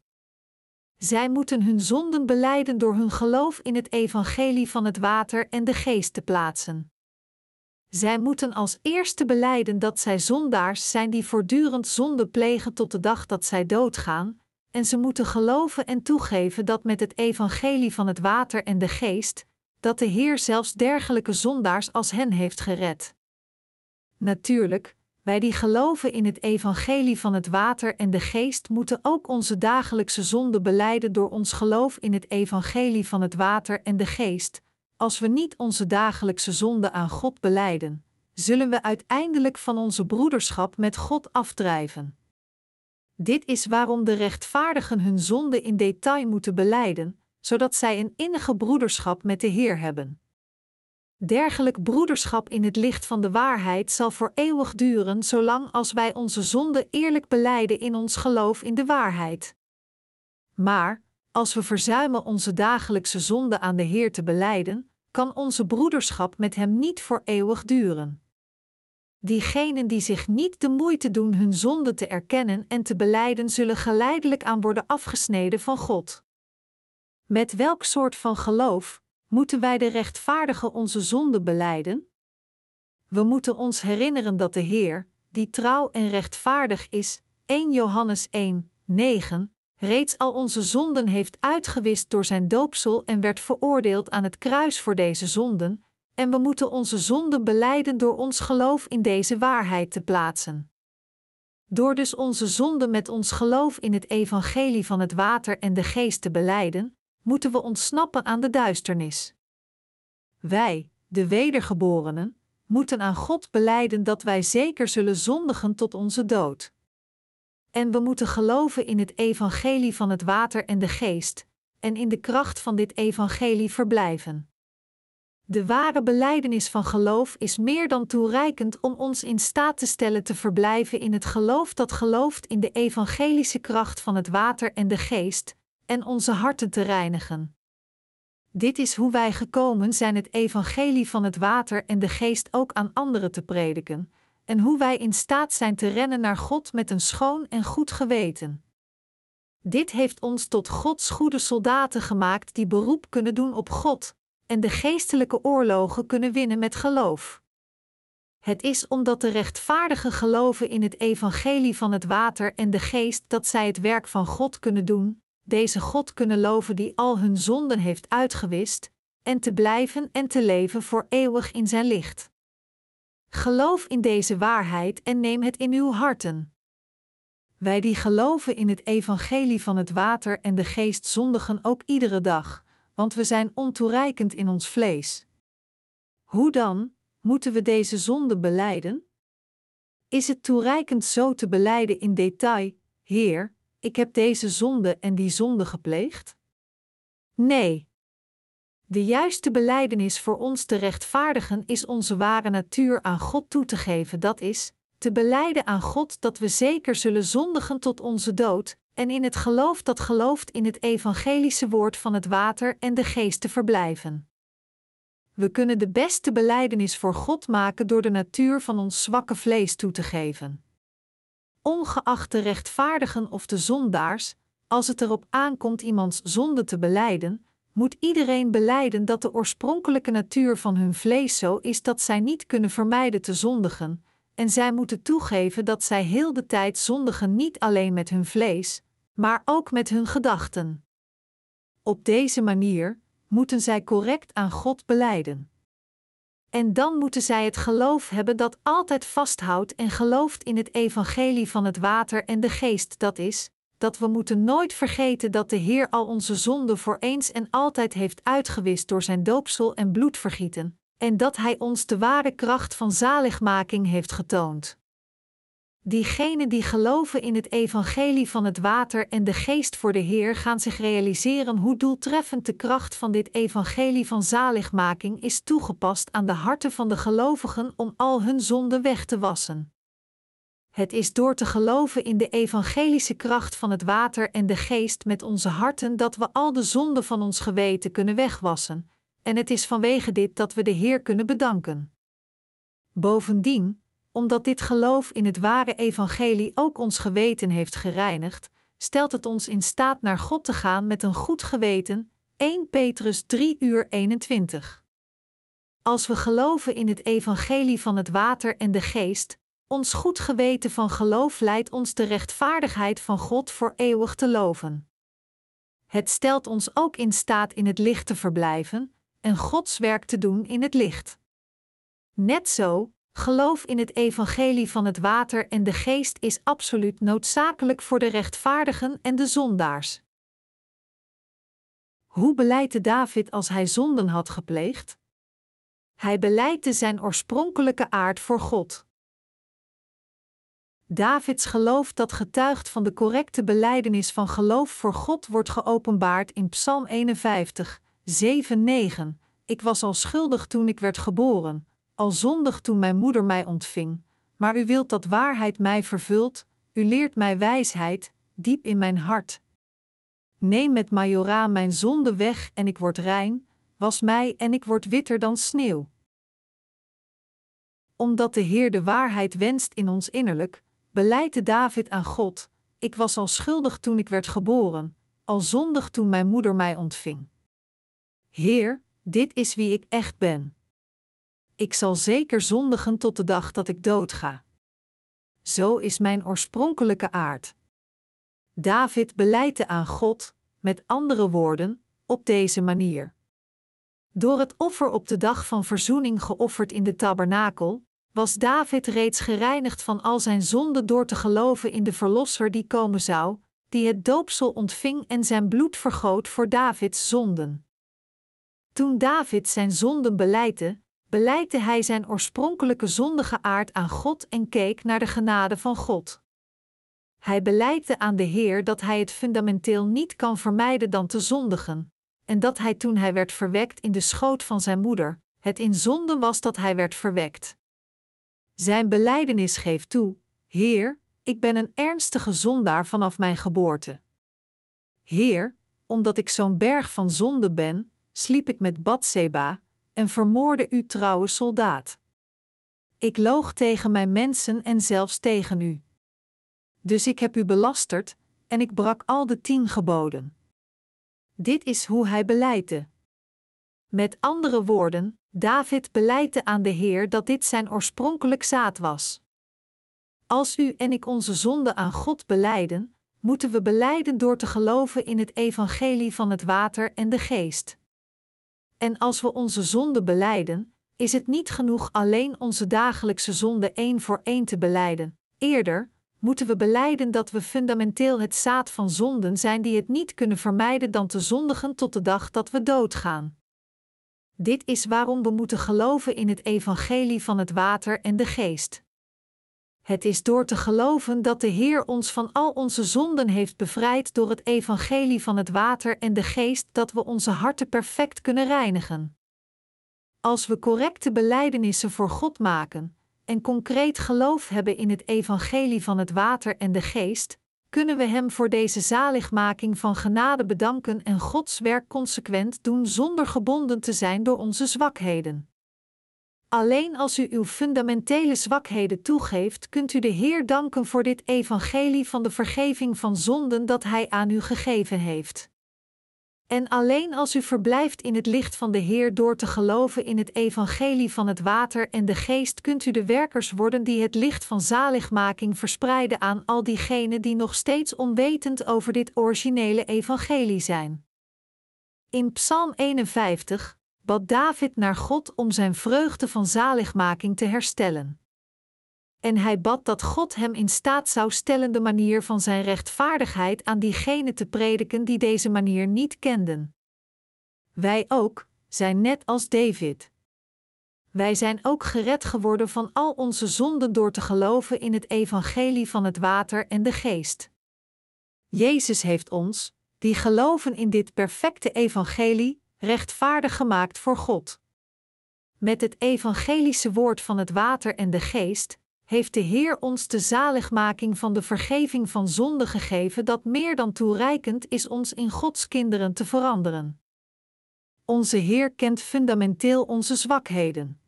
[SPEAKER 1] Zij moeten hun zonden beleiden door hun geloof in het evangelie van het water en de geest te plaatsen. Zij moeten als eerste beleiden dat zij zondaars zijn die voortdurend zonde plegen tot de dag dat zij doodgaan, en ze moeten geloven en toegeven dat met het evangelie van het water en de geest, dat de Heer zelfs dergelijke zondaars als hen heeft gered. Natuurlijk, wij die geloven in het evangelie van het water en de geest moeten ook onze dagelijkse zonde beleiden door ons geloof in het evangelie van het water en de geest. Als we niet onze dagelijkse zonde aan God beleiden, zullen we uiteindelijk van onze broederschap met God afdrijven. Dit is waarom de rechtvaardigen hun zonde in detail moeten beleiden, zodat zij een innige broederschap met de Heer hebben. Dergelijk broederschap in het licht van de waarheid zal voor eeuwig duren, zolang als wij onze zonde eerlijk beleiden in ons geloof in de waarheid. Maar, als we verzuimen onze dagelijkse zonde aan de Heer te beleiden, kan onze broederschap met Hem niet voor eeuwig duren. Diegenen die zich niet de moeite doen hun zonde te erkennen en te beleiden, zullen geleidelijk aan worden afgesneden van God. Met welk soort van geloof moeten wij de rechtvaardige onze zonde beleiden? We moeten ons herinneren dat de Heer, die trouw en rechtvaardig is, 1 Johannes 1, 9, reeds al onze zonden heeft uitgewist door zijn doopsel en werd veroordeeld aan het kruis voor deze zonden, en we moeten onze zonden beleiden door ons geloof in deze waarheid te plaatsen. Door dus onze zonden met ons geloof in het evangelie van het water en de geest te beleiden, moeten we ontsnappen aan de duisternis. Wij, de wedergeborenen, moeten aan God beleiden dat wij zeker zullen zondigen tot onze dood. En we moeten geloven in het evangelie van het water en de geest, en in de kracht van dit evangelie verblijven. De ware belijdenis van geloof is meer dan toereikend om ons in staat te stellen te verblijven in het geloof dat gelooft in de evangelische kracht van het water en de geest, en onze harten te reinigen. Dit is hoe wij gekomen zijn het evangelie van het water en de geest ook aan anderen te prediken, en hoe wij in staat zijn te rennen naar God met een schoon en goed geweten. Dit heeft ons tot Gods goede soldaten gemaakt die beroep kunnen doen op God en de geestelijke oorlogen kunnen winnen met geloof. Het is omdat de rechtvaardigen geloven in het evangelie van het water en de geest dat zij het werk van God kunnen doen, deze God kunnen loven die al hun zonden heeft uitgewist, en te blijven en te leven voor eeuwig in zijn licht. Geloof in deze waarheid en neem het in uw harten. Wij die geloven in het evangelie van het water en de geest zondigen ook iedere dag, want we zijn ontoereikend in ons vlees. Hoe dan, moeten we deze zonde beleiden? Is het toereikend zo te beleiden in detail, Heer, ik heb deze zonde en die zonde gepleegd? Nee. De juiste beleidenis voor ons te rechtvaardigen is onze ware natuur aan God toe te geven, dat is, te beleiden aan God dat we zeker zullen zondigen tot onze dood, en in het geloof dat gelooft in het evangelische woord van het water en de geest te verblijven. We kunnen de beste beleidenis voor God maken door de natuur van ons zwakke vlees toe te geven. Ongeacht de rechtvaardigen of de zondaars, als het erop aankomt iemands zonde te beleiden, moet iedereen beleiden dat de oorspronkelijke natuur van hun vlees zo is dat zij niet kunnen vermijden te zondigen, en zij moeten toegeven dat zij heel de tijd zondigen niet alleen met hun vlees, maar ook met hun gedachten. Op deze manier moeten zij correct aan God beleiden. En dan moeten zij het geloof hebben dat altijd vasthoudt en gelooft in het evangelie van het water en de geest, dat is, dat we moeten nooit vergeten dat de Heer al onze zonden voor eens en altijd heeft uitgewist door zijn doopsel en bloedvergieten, en dat Hij ons de ware kracht van zaligmaking heeft getoond. Diegenen die geloven in het evangelie van het water en de geest voor de Heer gaan zich realiseren hoe doeltreffend de kracht van dit evangelie van zaligmaking is toegepast aan de harten van de gelovigen om al hun zonden weg te wassen. Het is door te geloven in de evangelische kracht van het water en de geest met onze harten dat we al de zonden van ons geweten kunnen wegwassen, en het is vanwege dit dat we de Heer kunnen bedanken. Bovendien, omdat dit geloof in het ware evangelie ook ons geweten heeft gereinigd, stelt het ons in staat naar God te gaan met een goed geweten. 1 Petrus 3 uur 21. Als we geloven in het evangelie van het water en de geest, ons goed geweten van geloof leidt ons de rechtvaardigheid van God voor eeuwig te loven. Het stelt ons ook in staat in het licht te verblijven en Gods werk te doen in het licht. Net zo, geloof in het evangelie van het water en de geest is absoluut noodzakelijk voor de rechtvaardigen en de zondaars. Hoe beleidde David als hij zonden had gepleegd? Hij beleidde zijn oorspronkelijke aard voor God. Davids geloof dat getuigt van de correcte beleidenis van geloof voor God wordt geopenbaard in Psalm 51, 7, 9. Ik was al schuldig toen ik werd geboren, al zondig toen mijn moeder mij ontving, maar u wilt dat waarheid mij vervult, u leert mij wijsheid, diep in mijn hart. Neem met majora mijn zonde weg en ik word rein, was mij en ik word witter dan sneeuw. Omdat de Heer de waarheid wenst in ons innerlijk, beleidde David aan God: Ik was al schuldig toen ik werd geboren, al zondig toen mijn moeder mij ontving. Heer, dit is wie ik echt ben ik zal zeker zondigen tot de dag dat ik doodga. Zo is mijn oorspronkelijke aard. David beleidde aan God, met andere woorden, op deze manier. Door het offer op de dag van verzoening geofferd in de tabernakel, was David reeds gereinigd van al zijn zonden door te geloven in de Verlosser die komen zou, die het doopsel ontving en zijn bloed vergoot voor Davids zonden. Toen David zijn zonden beleidde, beleidde hij zijn oorspronkelijke zondige aard aan God en keek naar de genade van God. Hij beleidde aan de Heer dat hij het fundamenteel niet kan vermijden dan te zondigen, en dat hij toen hij werd verwekt in de schoot van zijn moeder, het in zonde was dat hij werd verwekt. Zijn beleidenis geeft toe: Heer, ik ben een ernstige zondaar vanaf mijn geboorte. Heer, omdat ik zo'n berg van zonde ben, sliep ik met Batseba en vermoorde uw trouwe soldaat. Ik loog tegen mijn mensen en zelfs tegen u. Dus ik heb u belasterd en ik brak al de tien geboden. Dit is hoe hij beleidde. Met andere woorden, David beleidde aan de Heer dat dit zijn oorspronkelijk zaad was. Als u en ik onze zonde aan God beleiden, moeten we beleiden door te geloven in het evangelie van het water en de geest. En als we onze zonde beleiden, is het niet genoeg alleen onze dagelijkse zonde één voor één te beleiden. Eerder moeten we beleiden dat we fundamenteel het zaad van zonden zijn die het niet kunnen vermijden dan te zondigen tot de dag dat we doodgaan. Dit is waarom we moeten geloven in het evangelie van het water en de geest. Het is door te geloven dat de Heer ons van al onze zonden heeft bevrijd door het evangelie van het water en de geest dat we onze harten perfect kunnen reinigen. Als we correcte belijdenissen voor God maken en concreet geloof hebben in het evangelie van het water en de geest, kunnen we Hem voor deze zaligmaking van genade bedanken en Gods werk consequent doen zonder gebonden te zijn door onze zwakheden. Alleen als u uw fundamentele zwakheden toegeeft, kunt u de Heer danken voor dit evangelie van de vergeving van zonden dat Hij aan u gegeven heeft. En alleen als u verblijft in het licht van de Heer door te geloven in het evangelie van het water en de geest, kunt u de werkers worden die het licht van zaligmaking verspreiden aan al diegenen die nog steeds onwetend over dit originele evangelie zijn. In Psalm 51 bad David naar God om zijn vreugde van zaligmaking te herstellen. En hij bad dat God hem in staat zou stellen de manier van zijn rechtvaardigheid aan diegenen te prediken die deze manier niet kenden. Wij ook zijn net als David. Wij zijn ook gered geworden van al onze zonden door te geloven in het evangelie van het water en de geest. Jezus heeft ons, die geloven in dit perfecte evangelie, rechtvaardig gemaakt voor God. Met het evangelische woord van het water en de geest heeft de Heer ons de zaligmaking van de vergeving van zonde gegeven dat meer dan toereikend is ons in Gods kinderen te veranderen. Onze Heer kent fundamenteel onze zwakheden.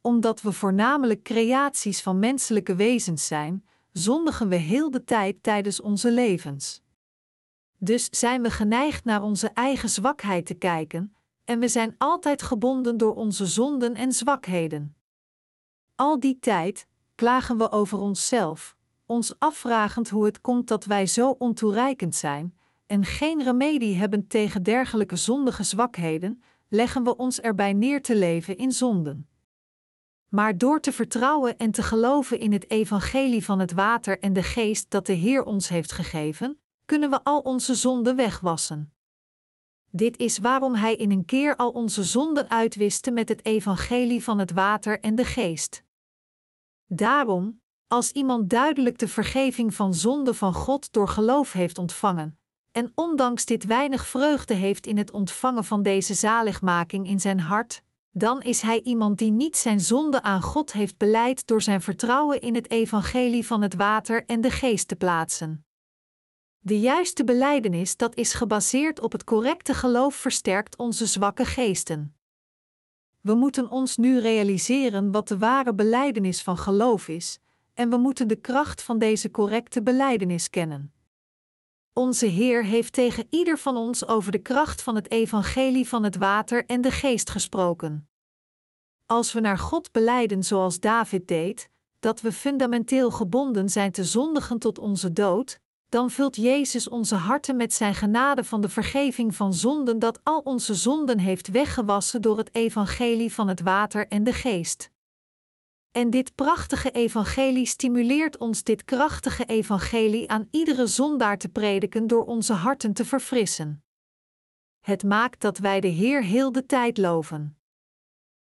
[SPEAKER 1] Omdat we voornamelijk creaties van menselijke wezens zijn, zondigen we heel de tijd tijdens onze levens. Dus zijn we geneigd naar onze eigen zwakheid te kijken, en we zijn altijd gebonden door onze zonden en zwakheden. Al die tijd klagen we over onszelf, ons afvragend hoe het komt dat wij zo ontoereikend zijn en geen remedie hebben tegen dergelijke zondige zwakheden, leggen we ons erbij neer te leven in zonden. Maar door te vertrouwen en te geloven in het evangelie van het water en de geest dat de Heer ons heeft gegeven, kunnen we al onze zonden wegwassen. Dit is waarom Hij in een keer al onze zonden uitwiste met het evangelie van het water en de geest. Daarom, als iemand duidelijk de vergeving van zonde van God door geloof heeft ontvangen, en ondanks dit weinig vreugde heeft in het ontvangen van deze zaligmaking in zijn hart, dan is hij iemand die niet zijn zonde aan God heeft beleid door zijn vertrouwen in het evangelie van het water en de geest te plaatsen. De juiste belijdenis dat is gebaseerd op het correcte geloof versterkt onze zwakke geesten. We moeten ons nu realiseren wat de ware belijdenis van geloof is, en we moeten de kracht van deze correcte belijdenis kennen. Onze Heer heeft tegen ieder van ons over de kracht van het evangelie van het water en de geest gesproken. Als we naar God beleiden zoals David deed, dat we fundamenteel gebonden zijn te zondigen tot onze dood, dan vult Jezus onze harten met zijn genade van de vergeving van zonden dat al onze zonden heeft weggewassen door het evangelie van het water en de geest. En dit prachtige evangelie stimuleert ons dit krachtige evangelie aan iedere zondaar te prediken door onze harten te verfrissen. Het maakt dat wij de Heer heel de tijd loven.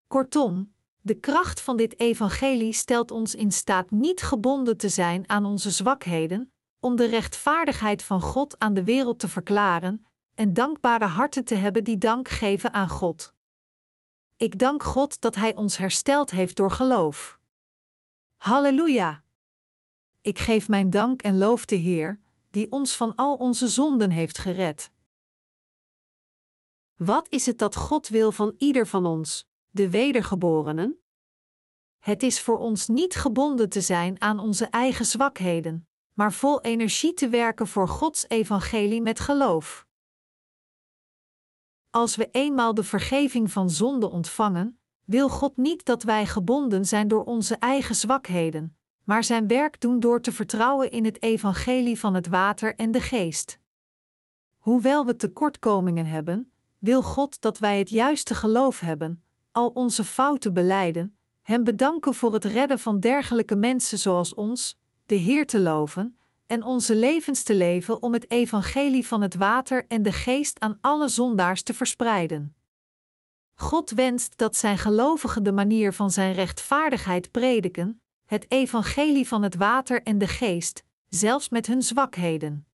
[SPEAKER 1] Kortom, de kracht van dit evangelie stelt ons in staat niet gebonden te zijn aan onze zwakheden, om de rechtvaardigheid van God aan de wereld te verklaren en dankbare harten te hebben die dank geven aan God. Ik dank God dat Hij ons hersteld heeft door geloof. Halleluja! Ik geef mijn dank en loof de Heer, die ons van al onze zonden heeft gered.
[SPEAKER 2] Wat is het dat God wil van ieder van ons, de wedergeborenen?
[SPEAKER 1] Het is voor ons niet gebonden te zijn aan onze eigen zwakheden, maar vol energie te werken voor Gods evangelie met geloof. Als we eenmaal de vergeving van zonde ontvangen, wil God niet dat wij gebonden zijn door onze eigen zwakheden, maar zijn werk doen door te vertrouwen in het evangelie van het water en de geest. Hoewel we tekortkomingen hebben, wil God dat wij het juiste geloof hebben, al onze fouten beleiden, Hem bedanken voor het redden van dergelijke mensen zoals ons, de Heer te loven en onze levens te leven om het evangelie van het water en de geest aan alle zondaars te verspreiden. God wenst dat zijn gelovigen de manier van zijn rechtvaardigheid prediken, het evangelie van het water en de geest, zelfs met hun zwakheden.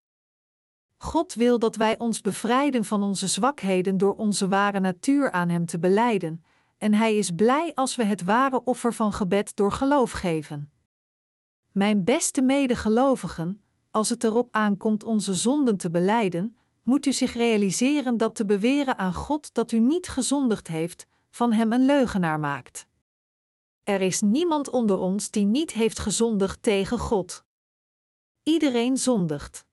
[SPEAKER 1] God wil dat wij ons bevrijden van onze zwakheden door onze ware natuur aan Hem te beleiden, en Hij is blij als we het ware offer van gebed door geloof geven. Mijn beste medegelovigen, als het erop aankomt onze zonden te beleiden, moet u zich realiseren dat te beweren aan God dat u niet gezondigd heeft, van Hem een leugenaar maakt. Er is niemand onder ons die niet heeft gezondigd tegen God. Iedereen zondigt.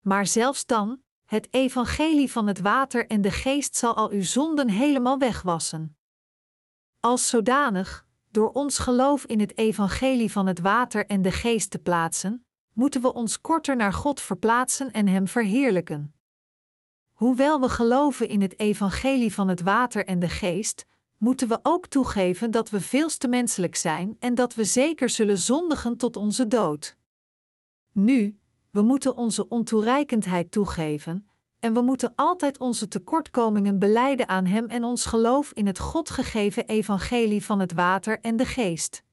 [SPEAKER 1] Maar zelfs dan, het evangelie van het water en de geest zal al uw zonden helemaal wegwassen. Als zodanig, door ons geloof in het evangelie van het water en de geest te plaatsen, moeten we ons korter naar God verplaatsen en Hem verheerlijken. Hoewel we geloven in het evangelie van het water en de geest, moeten we ook toegeven dat we veels te menselijk zijn en dat we zeker zullen zondigen tot onze dood. Nu, we moeten onze ontoereikendheid toegeven, en we moeten altijd onze tekortkomingen beleiden aan Hem en ons geloof in het God gegeven evangelie van het water en de geest.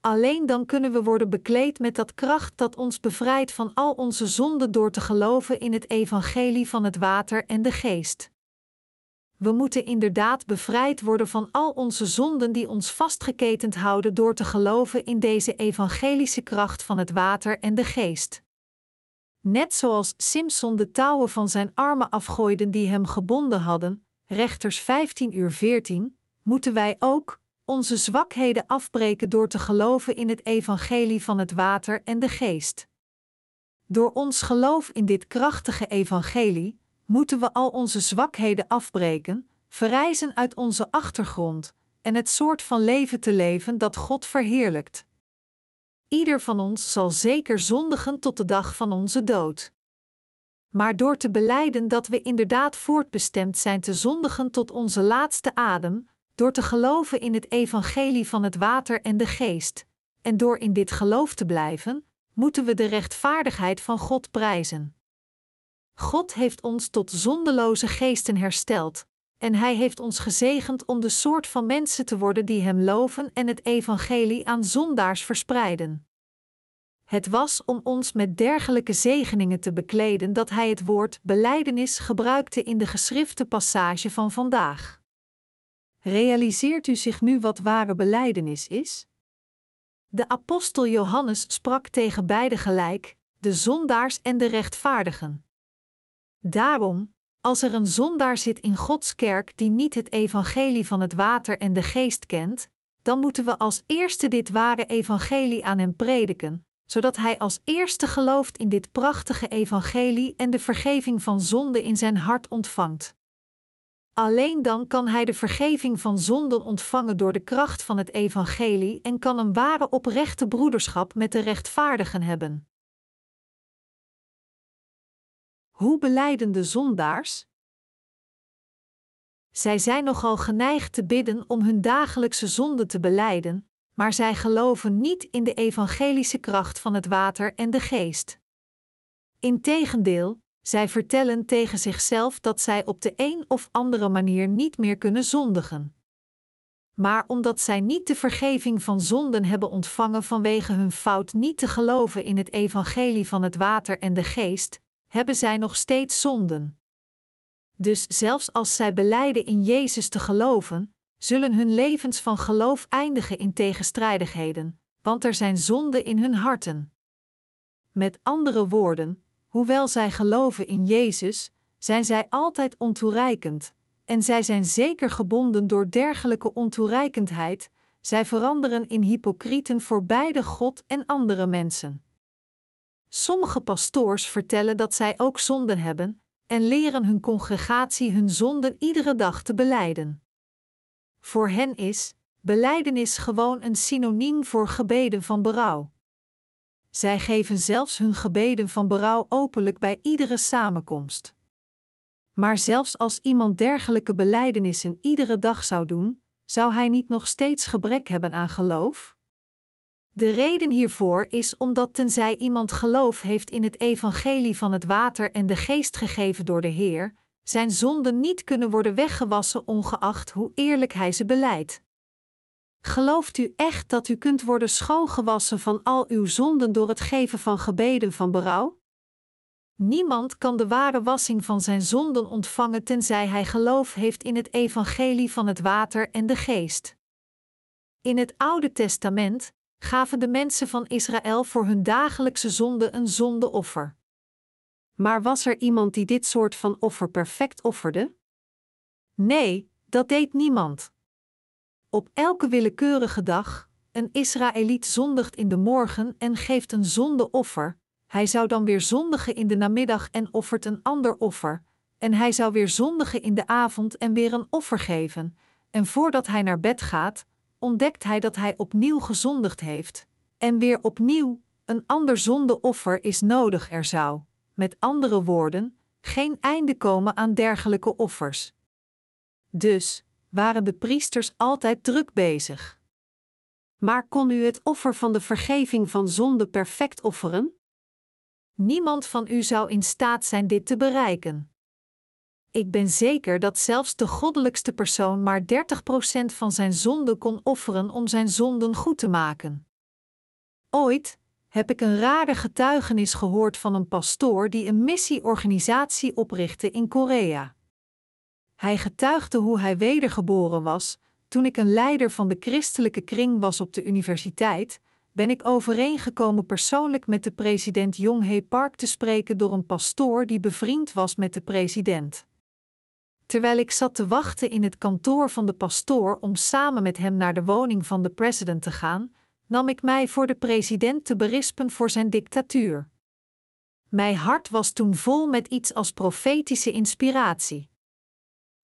[SPEAKER 1] Alleen dan kunnen we worden bekleed met dat kracht dat ons bevrijdt van al onze zonden door te geloven in het evangelie van het water en de geest. We moeten inderdaad bevrijd worden van al onze zonden die ons vastgeketend houden door te geloven in deze evangelische kracht van het water en de geest. Net zoals Simson de touwen van zijn armen afgooide die hem gebonden hadden, rechters 15 uur 14, moeten wij ook onze zwakheden afbreken door te geloven in het evangelie van het water en de geest. Door ons geloof in dit krachtige evangelie moeten we al onze zwakheden afbreken, verrijzen uit onze achtergrond en het soort van leven te leven dat God verheerlijkt. Ieder van ons zal zeker zondigen tot de dag van onze dood. Maar door te beleiden dat we inderdaad voortbestemd zijn te zondigen tot onze laatste adem, door te geloven in het evangelie van het water en de geest, en door in dit geloof te blijven, moeten we de rechtvaardigheid van God prijzen. God heeft ons tot zondeloze geesten hersteld, en Hij heeft ons gezegend om de soort van mensen te worden die Hem loven en het evangelie aan zondaars verspreiden. Het was om ons met dergelijke zegeningen te bekleden dat Hij het woord beleidenis gebruikte in de geschrifte passage van vandaag. Realiseert u zich nu wat ware beleidenis is? De apostel Johannes sprak tegen beide gelijk, de zondaars en de rechtvaardigen. Daarom, als er een zondaar zit in Gods kerk die niet het evangelie van het water en de geest kent, dan moeten we als eerste dit ware evangelie aan hem prediken, zodat hij als eerste gelooft in dit prachtige evangelie en de vergeving van zonde in zijn hart ontvangt. Alleen dan kan hij de vergeving van zonden ontvangen door de kracht van het evangelie en kan een ware oprechte broederschap met de rechtvaardigen hebben. Hoe beleiden de zondaars? Zij zijn nogal geneigd te bidden om hun dagelijkse zonde te beleiden, maar zij geloven niet in de evangelische kracht van het water en de geest. Integendeel, zij vertellen tegen zichzelf dat zij op de een of andere manier niet meer kunnen zondigen. Maar omdat zij niet de vergeving van zonden hebben ontvangen vanwege hun fout niet te geloven in het evangelie van het water en de geest, hebben zij nog steeds zonden. Dus zelfs als zij beleiden in Jezus te geloven, zullen hun levens van geloof eindigen in tegenstrijdigheden, want er zijn zonden in hun harten. Met andere woorden, hoewel zij geloven in Jezus, zijn zij altijd ontoereikend, en zij zijn zeker gebonden door dergelijke ontoereikendheid, zij veranderen in hypocrieten voor beide God en andere mensen. Sommige pastoors vertellen dat zij ook zonden hebben en leren hun congregatie hun zonden iedere dag te beleiden. Voor hen is beleidenis gewoon een synoniem voor gebeden van berouw. Zij geven zelfs hun gebeden van berouw openlijk bij iedere samenkomst. Maar zelfs als iemand dergelijke belijdenissen iedere dag zou doen, zou hij niet nog steeds gebrek hebben aan geloof? De reden hiervoor is omdat tenzij iemand geloof heeft in het evangelie van het water en de geest gegeven door de Heer, zijn zonden niet kunnen worden weggewassen ongeacht hoe eerlijk hij ze beleidt. Gelooft u echt dat u kunt worden schoongewassen van al uw zonden door het geven van gebeden van berouw? Niemand kan de ware wassing van zijn zonden ontvangen tenzij hij geloof heeft in het evangelie van het water en de geest. In het Oude Testament gaven de mensen van Israël voor hun dagelijkse zonde een zondeoffer.
[SPEAKER 2] Maar was er iemand die dit soort van offer perfect offerde?
[SPEAKER 1] Nee, dat deed niemand. Op elke willekeurige dag, een Israëliet zondigt in de morgen en geeft een zondeoffer, hij zou dan weer zondigen in de namiddag en offert een ander offer, en hij zou weer zondigen in de avond en weer een offer geven, en voordat hij naar bed gaat, ontdekt hij dat hij opnieuw gezondigd heeft, en weer opnieuw een ander zondeoffer is nodig er zou, met andere woorden, geen einde komen aan dergelijke offers. Dus waren de priesters altijd druk bezig.
[SPEAKER 2] Maar kon u het offer van de vergeving van zonde perfect offeren?
[SPEAKER 1] Niemand van u zou in staat zijn dit te bereiken. Ik ben zeker dat zelfs de goddelijkste persoon maar 30% van zijn zonden kon offeren om zijn zonden goed te maken. Ooit heb ik een rare getuigenis gehoord van een pastoor die een missieorganisatie oprichtte in Korea. Hij getuigde hoe hij wedergeboren was. Toen ik een leider van de christelijke kring was op de universiteit, ben ik overeengekomen persoonlijk met de president Yong-Hae Park te spreken door een pastoor die bevriend was met de president. Terwijl ik zat te wachten in het kantoor van de pastoor om samen met hem naar de woning van de president te gaan, nam ik mij voor de president te berispen voor zijn dictatuur. Mijn hart was toen vol met iets als profetische inspiratie.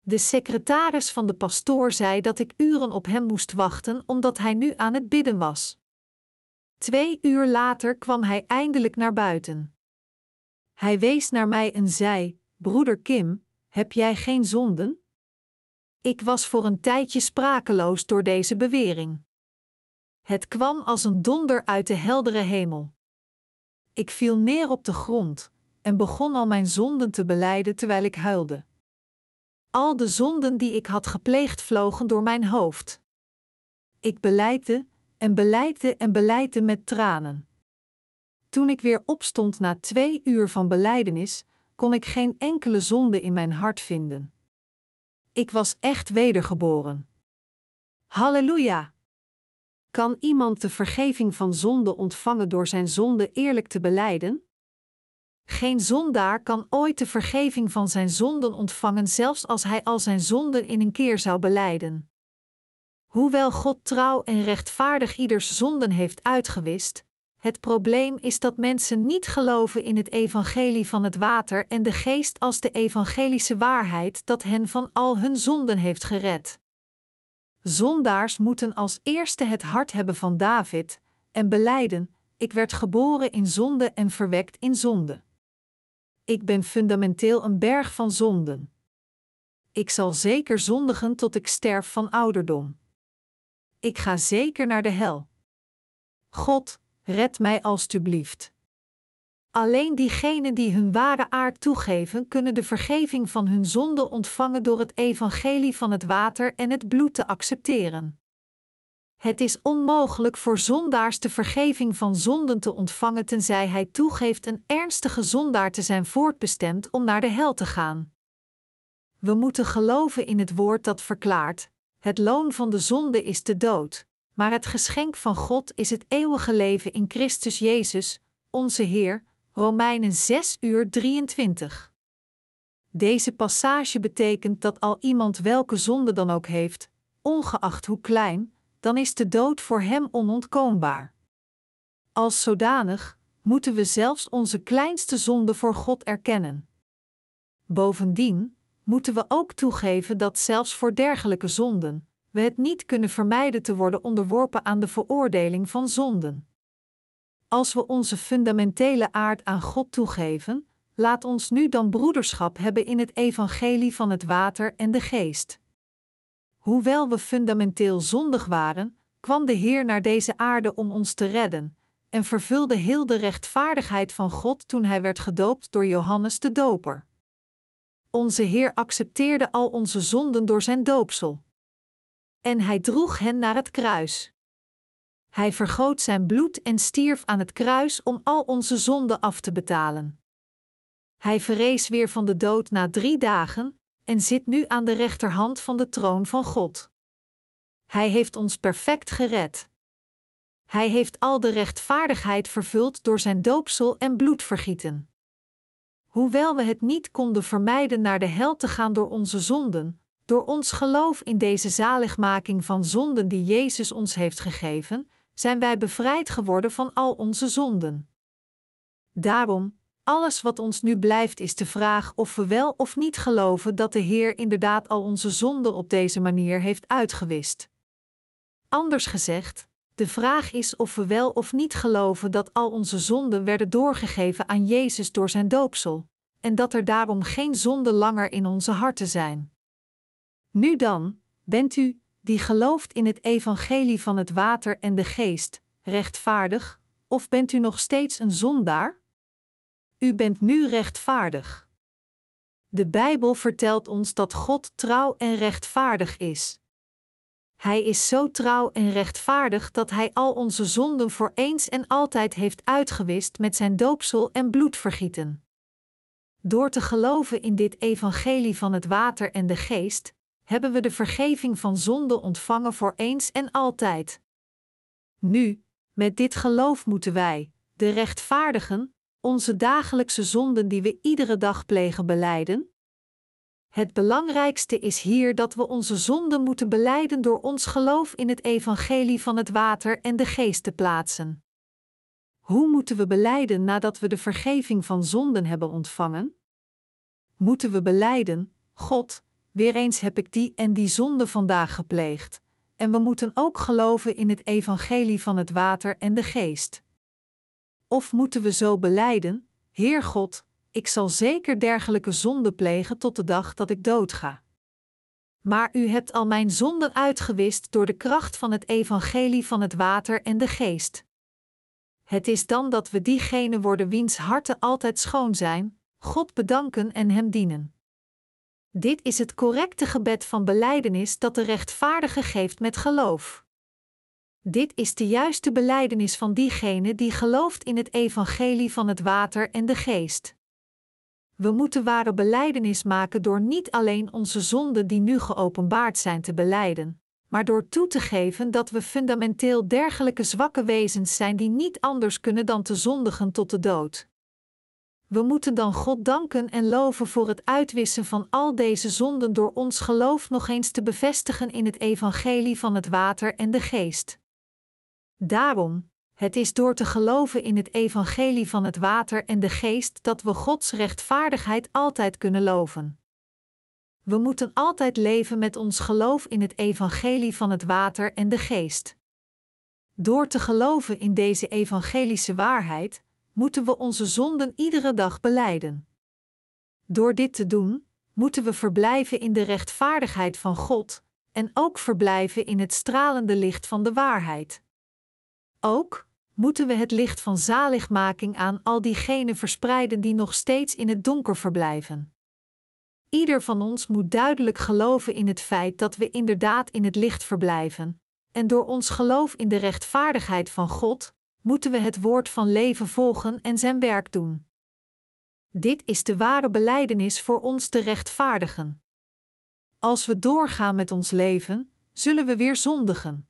[SPEAKER 1] De secretaris van de pastoor zei dat ik uren op hem moest wachten omdat hij nu aan het bidden was. Twee uur later kwam hij eindelijk naar buiten. Hij wees naar mij en zei: Broeder Kim, heb jij geen zonden? Ik was voor een tijdje sprakeloos door deze bewering. Het kwam als een donder uit de heldere hemel. Ik viel neer op de grond en begon al mijn zonden te beleiden terwijl ik huilde. Al de zonden die ik had gepleegd vlogen door mijn hoofd. Ik beleidde en beleidde en beleidde met tranen. Toen ik weer opstond na twee uur van beleidenis, kon ik geen enkele zonde in mijn hart vinden. Ik was echt wedergeboren. Halleluja!
[SPEAKER 2] Kan iemand de vergeving van zonde ontvangen door zijn zonde eerlijk te beleiden?
[SPEAKER 1] Geen zondaar kan ooit de vergeving van zijn zonden ontvangen, zelfs als hij al zijn zonden in een keer zou beleiden. Hoewel God trouw en rechtvaardig ieders zonden heeft uitgewist, het probleem is dat mensen niet geloven in het evangelie van het water en de geest als de evangelische waarheid dat hen van al hun zonden heeft gered. Zondaars moeten als eerste het hart hebben van David en beleiden: Ik werd geboren in zonde en verwekt in zonde. Ik ben fundamenteel een berg van zonden. Ik zal zeker zondigen tot ik sterf van ouderdom. Ik ga zeker naar de hel. God, red mij alstublieft. Alleen diegenen die hun ware aard toegeven, kunnen de vergeving van hun zonde ontvangen door het evangelie van het water en het bloed te accepteren. Het is onmogelijk voor zondaars de vergeving van zonden te ontvangen tenzij hij toegeeft een ernstige zondaar te zijn voortbestemd om naar de hel te gaan. We moeten geloven in het woord dat verklaart: het loon van de zonde is de dood, maar het geschenk van God is het eeuwige leven in Christus Jezus, onze Heer. Romeinen 6 uur 23. Deze passage betekent dat al iemand welke zonde dan ook heeft, ongeacht hoe klein, dan is de dood voor hem onontkoombaar. Als zodanig moeten we zelfs onze kleinste zonde voor God erkennen. Bovendien moeten we ook toegeven dat zelfs voor dergelijke zonden we het niet kunnen vermijden te worden onderworpen aan de veroordeling van zonden. Als we onze fundamentele aard aan God toegeven, laat ons nu dan broederschap hebben in het evangelie van het water en de geest. Hoewel we fundamenteel zondig waren, kwam de Heer naar deze aarde om ons te redden, en vervulde heel de rechtvaardigheid van God toen hij werd gedoopt door Johannes de Doper. Onze Heer accepteerde al onze zonden door zijn doopsel. En hij droeg hen naar het kruis. Hij vergoot zijn bloed en stierf aan het kruis om al onze zonden af te betalen. Hij verrees weer van de dood na drie dagen, en zit nu aan de rechterhand van de troon van God. Hij heeft ons perfect gered. Hij heeft al de rechtvaardigheid vervuld door zijn doopsel en bloedvergieten. Hoewel we het niet konden vermijden naar de hel te gaan door onze zonden, door ons geloof in deze zaligmaking van zonden die Jezus ons heeft gegeven, zijn wij bevrijd geworden van al onze zonden. Daarom, alles wat ons nu blijft is de vraag of we wel of niet geloven dat de Heer inderdaad al onze zonden op deze manier heeft uitgewist. Anders gezegd, de vraag is of we wel of niet geloven dat al onze zonden werden doorgegeven aan Jezus door zijn doopsel, en dat er daarom geen zonden langer in onze harten zijn. Nu dan, bent u, die gelooft in het evangelie van het water en de geest, rechtvaardig, of bent u nog steeds een zondaar? U bent nu rechtvaardig. De Bijbel vertelt ons dat God trouw en rechtvaardig is. Hij is zo trouw en rechtvaardig dat Hij al onze zonden voor eens en altijd heeft uitgewist met zijn doopsel en bloedvergieten. Door te geloven in dit evangelie van het water en de geest, hebben we de vergeving van zonde ontvangen voor eens en altijd. Nu, met dit geloof moeten wij, de rechtvaardigen, onze dagelijkse zonden die we iedere dag plegen beleiden? Het belangrijkste is hier dat we onze zonden moeten beleiden door ons geloof in het evangelie van het water en de geest te plaatsen. Hoe moeten we beleiden nadat we de vergeving van zonden hebben ontvangen? Moeten we beleiden: God, weer eens heb ik die en die zonde vandaag gepleegd, en we moeten ook geloven in het evangelie van het water en de geest. Of moeten we zo beleiden: Heer God, ik zal zeker dergelijke zonden plegen tot de dag dat ik doodga. Maar u hebt al mijn zonden uitgewist door de kracht van het evangelie van het water en de geest. Het is dan dat we diegene worden wiens harten altijd schoon zijn, God bedanken en Hem dienen. Dit is het correcte gebed van belijdenis dat de rechtvaardige geeft met geloof. Dit is de juiste belijdenis van diegene die gelooft in het evangelie van het water en de geest. We moeten ware belijdenis maken door niet alleen onze zonden die nu geopenbaard zijn te belijden, maar door toe te geven dat we fundamenteel dergelijke zwakke wezens zijn die niet anders kunnen dan te zondigen tot de dood. We moeten dan God danken en loven voor het uitwissen van al deze zonden door ons geloof nog eens te bevestigen in het evangelie van het water en de geest. Daarom, het is door te geloven in het evangelie van het water en de geest dat we Gods rechtvaardigheid altijd kunnen loven. We moeten altijd leven met ons geloof in het evangelie van het water en de geest. Door te geloven in deze evangelische waarheid, moeten we onze zonden iedere dag beleiden. Door dit te doen, moeten we verblijven in de rechtvaardigheid van God en ook verblijven in het stralende licht van de waarheid. Ook moeten we het licht van zaligmaking aan al diegenen verspreiden die nog steeds in het donker verblijven. Ieder van ons moet duidelijk geloven in het feit dat we inderdaad in het licht verblijven, en door ons geloof in de rechtvaardigheid van God, moeten we het woord van leven volgen en zijn werk doen. Dit is de ware beleidenis voor ons te rechtvaardigen. Als we doorgaan met ons leven, zullen we weer zondigen.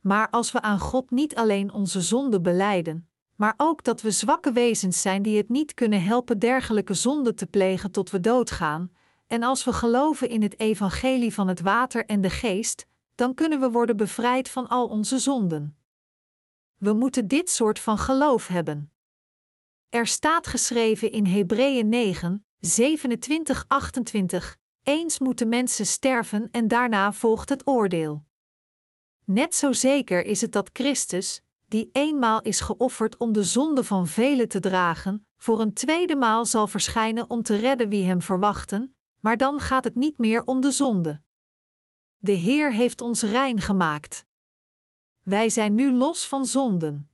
[SPEAKER 1] Maar als we aan God niet alleen onze zonde beleiden, maar ook dat we zwakke wezens zijn die het niet kunnen helpen dergelijke zonden te plegen tot we doodgaan, en als we geloven in het evangelie van het water en de geest, dan kunnen we worden bevrijd van al onze zonden. We moeten dit soort van geloof hebben. Er staat geschreven in Hebreeën 9, 27, 28: Eens moeten mensen sterven en daarna volgt het oordeel. Net zo zeker is het dat Christus, die eenmaal is geofferd om de zonde van velen te dragen, voor een tweede maal zal verschijnen om te redden wie hem verwachten, maar dan gaat het niet meer om de zonde. De Heer heeft ons rein gemaakt. Wij zijn nu los van zonden.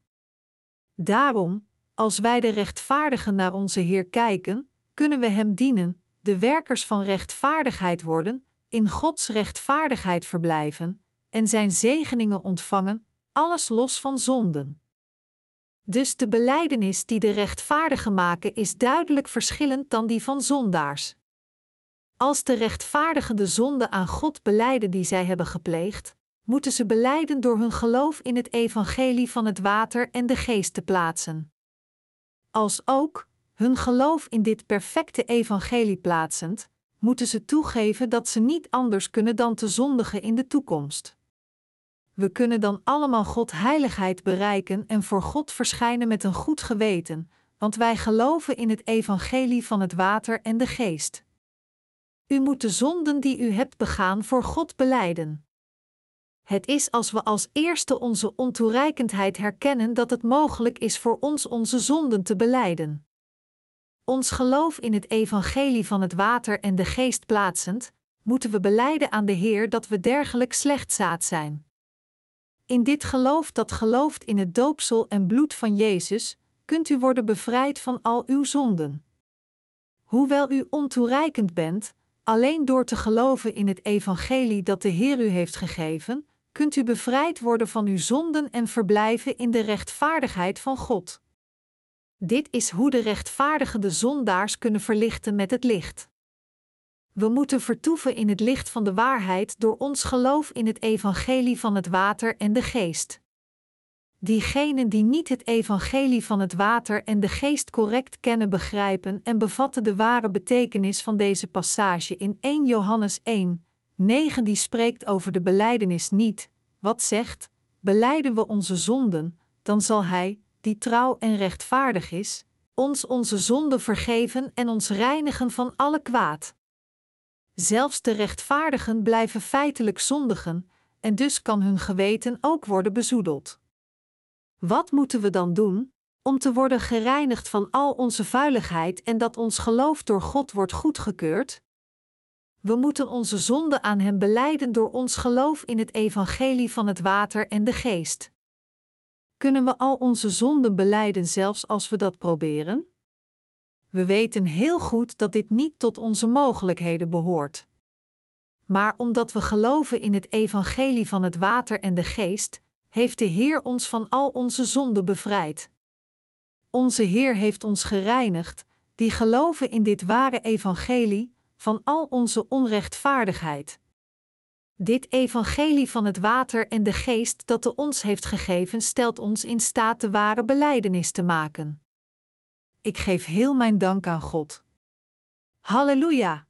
[SPEAKER 1] Daarom, als wij de rechtvaardigen naar onze Heer kijken, kunnen we Hem dienen, de werkers van rechtvaardigheid worden, in Gods rechtvaardigheid verblijven en Zijn zegeningen ontvangen, alles los van zonden. Dus de beleidenis die de rechtvaardigen maken is duidelijk verschillend dan die van zondaars. Als de rechtvaardigen de zonde aan God beleiden die zij hebben gepleegd, moeten ze beleiden door hun geloof in het evangelie van het water en de geest te plaatsen. Als ook, hun geloof in dit perfecte evangelie plaatsend, moeten ze toegeven dat ze niet anders kunnen dan te zondigen in de toekomst. We kunnen dan allemaal God heiligheid bereiken en voor God verschijnen met een goed geweten, want wij geloven in het evangelie van het water en de geest. U moet de zonden die u hebt begaan voor God beleiden. Het is als we als eerste onze ontoereikendheid herkennen dat het mogelijk is voor ons onze zonden te beleiden. Ons geloof in het evangelie van het water en de geest plaatsend, moeten we beleiden aan de Heer dat we dergelijk slecht zaad zijn. In dit geloof dat gelooft in het doopsel en bloed van Jezus, kunt u worden bevrijd van al uw zonden. Hoewel u ontoereikend bent, alleen door te geloven in het evangelie dat de Heer u heeft gegeven, kunt u bevrijd worden van uw zonden en verblijven in de rechtvaardigheid van God. Dit is hoe de rechtvaardigen de zondaars kunnen verlichten met het licht. We moeten vertoeven in het licht van de waarheid door ons geloof in het evangelie van het water en de geest. Diegenen die niet het evangelie van het water en de geest correct kennen, begrijpen en bevatten de ware betekenis van deze passage in 1 Johannes 1, 9 die spreekt over de beleidenis niet, wat zegt, beleiden we onze zonden, dan zal Hij, die trouw en rechtvaardig is, ons onze zonden vergeven en ons reinigen van alle kwaad. Zelfs de rechtvaardigen blijven feitelijk zondigen, en dus kan hun geweten ook worden bezoedeld. Wat moeten we dan doen om te worden gereinigd van al onze vuiligheid en dat ons geloof door God wordt goedgekeurd? We moeten onze zonde aan Hem beleiden door ons geloof in het evangelie van het water en de geest. Kunnen we al onze zonden beleiden zelfs als we dat proberen? We weten heel goed dat dit niet tot onze mogelijkheden behoort. Maar omdat we geloven in het evangelie van het water en de geest, heeft de Heer ons van al onze zonden bevrijd. Onze Heer heeft ons gereinigd, die geloven in dit ware evangelie, van al onze onrechtvaardigheid. Dit evangelie van het water en de geest dat de ons heeft gegeven, stelt ons in staat de ware beleidenis te maken. Ik geef heel mijn dank aan God. Halleluja!